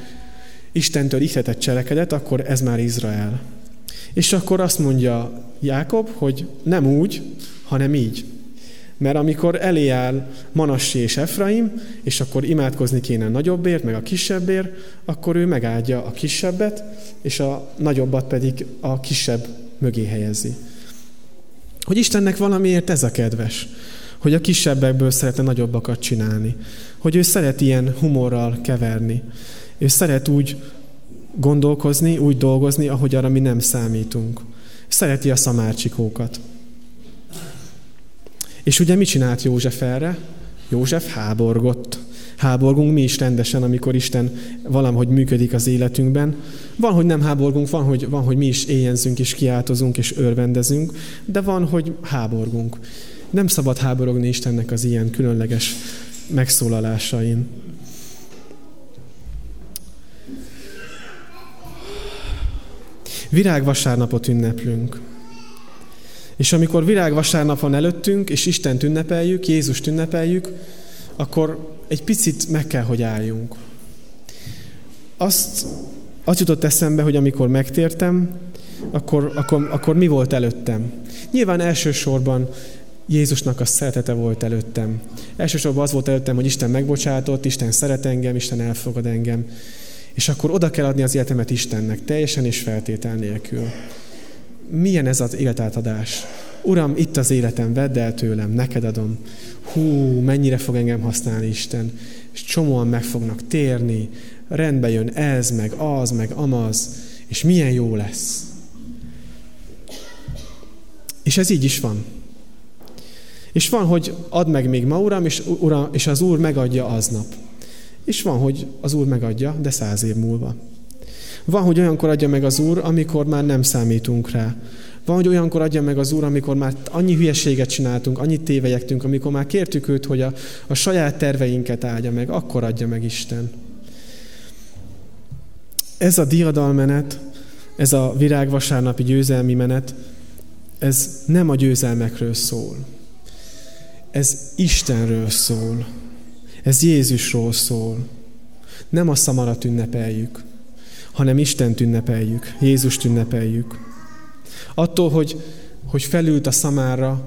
[SPEAKER 1] Istentől ihletett cselekedet, akkor ez már Izrael. És akkor azt mondja Jákob, hogy nem úgy, hanem így. Mert amikor elé áll Manassi és Efraim, és akkor imádkozni kéne a nagyobbért, meg a kisebbért, akkor ő megáldja a kisebbet, és a nagyobbat pedig a kisebb mögé helyezi. Hogy Istennek valamiért ez a kedves, hogy a kisebbekből szeretne nagyobbakat csinálni. Hogy ő szeret ilyen humorral keverni. Ő szeret úgy gondolkozni, úgy dolgozni, ahogy arra mi nem számítunk. Szereti a szamárcsikókat. És ugye mit csinált József erre? József háborgott. Háborgunk mi is rendesen, amikor Isten valahogy működik az életünkben. Van, hogy nem háborgunk, van, hogy, van, hogy mi is éjjenzünk és kiáltozunk és örvendezünk, de van, hogy háborgunk. Nem szabad háborogni Istennek az ilyen különleges megszólalásain. Virágvasárnapot ünneplünk. És amikor virágvasárnap van előttünk, és Isten ünnepeljük, Jézust ünnepeljük, akkor egy picit meg kell, hogy álljunk. Azt, azt jutott eszembe, hogy amikor megtértem, akkor, akkor, akkor mi volt előttem? Nyilván elsősorban Jézusnak a szeretete volt előttem. Elsősorban az volt előttem, hogy Isten megbocsátott, Isten szeret engem, Isten elfogad engem. És akkor oda kell adni az életemet Istennek, teljesen és feltétel nélkül milyen ez az életátadás. Uram, itt az életem, vedd el tőlem, neked adom. Hú, mennyire fog engem használni Isten. És csomóan meg fognak térni, rendbe jön ez, meg az, meg amaz, és milyen jó lesz. És ez így is van. És van, hogy ad meg még ma, Uram, és, uram, és az Úr megadja aznap. És van, hogy az Úr megadja, de száz év múlva. Van, hogy olyankor adja meg az Úr, amikor már nem számítunk rá. Van, hogy olyankor adja meg az Úr, amikor már annyi hülyeséget csináltunk, annyit tévejektünk, amikor már kértük őt, hogy a, a saját terveinket áldja meg, akkor adja meg Isten. Ez a diadalmenet, ez a virágvasárnapi győzelmi menet, ez nem a győzelmekről szól. Ez Istenről szól. Ez Jézusról szól. Nem a szamarat ünnepeljük hanem Istent ünnepeljük, Jézust ünnepeljük. Attól, hogy, hogy felült a szamára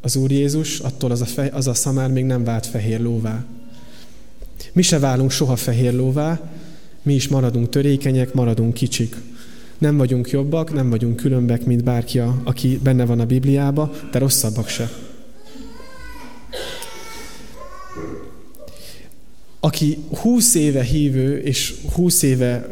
[SPEAKER 1] az Úr Jézus, attól az a, fe, az a szamár még nem vált fehér lóvá. Mi se válunk soha fehér lóvá, mi is maradunk törékenyek, maradunk kicsik. Nem vagyunk jobbak, nem vagyunk különbek, mint bárki, aki benne van a Bibliába, de rosszabbak se aki húsz éve hívő és húsz éve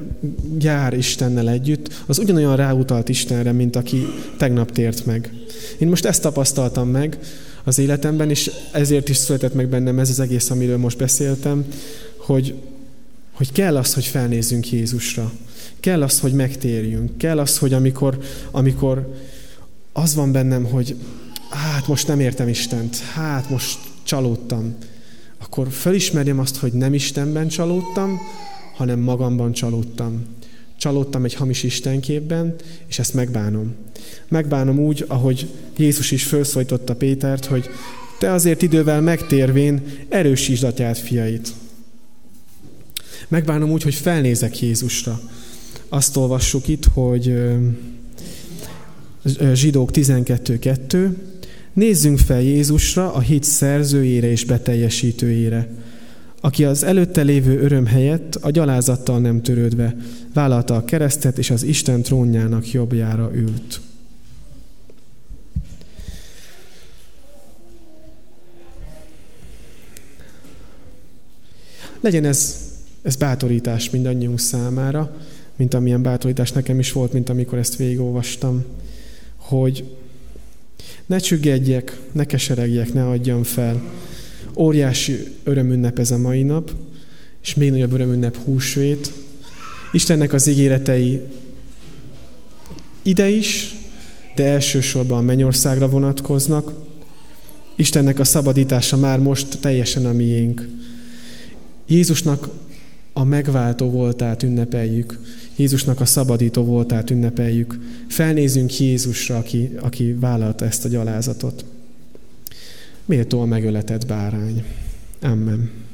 [SPEAKER 1] jár Istennel együtt, az ugyanolyan ráutalt Istenre, mint aki tegnap tért meg. Én most ezt tapasztaltam meg az életemben, és ezért is született meg bennem ez az egész, amiről most beszéltem, hogy, hogy kell az, hogy felnézzünk Jézusra. Kell az, hogy megtérjünk. Kell az, hogy amikor, amikor az van bennem, hogy hát most nem értem Istent, hát most csalódtam, akkor felismerjem azt, hogy nem Istenben csalódtam, hanem magamban csalódtam. Csalódtam egy hamis Istenképben, és ezt megbánom. Megbánom úgy, ahogy Jézus is felszólította Pétert, hogy te azért idővel megtérvén erősítsd atyát fiait. Megbánom úgy, hogy felnézek Jézusra. Azt olvassuk itt, hogy zsidók 12.2, Nézzünk fel Jézusra, a hit szerzőjére és beteljesítőjére, aki az előtte lévő öröm helyett a gyalázattal nem törődve vállalta a keresztet, és az Isten trónjának jobbjára ült. Legyen ez, ez bátorítás mindannyiunk számára, mint amilyen bátorítás nekem is volt, mint amikor ezt végigolvastam, hogy ne csüggedjek, ne keseregjek, ne adjam fel. Óriási örömünnep ez a mai nap, és még nagyobb örömünnep húsvét. Istennek az ígéretei ide is, de elsősorban a mennyországra vonatkoznak. Istennek a szabadítása már most teljesen a miénk. Jézusnak a megváltó voltát ünnepeljük. Jézusnak a szabadító voltát ünnepeljük. Felnézünk Jézusra, aki, aki vállalta ezt a gyalázatot. Méltó a megöletett bárány. Amen.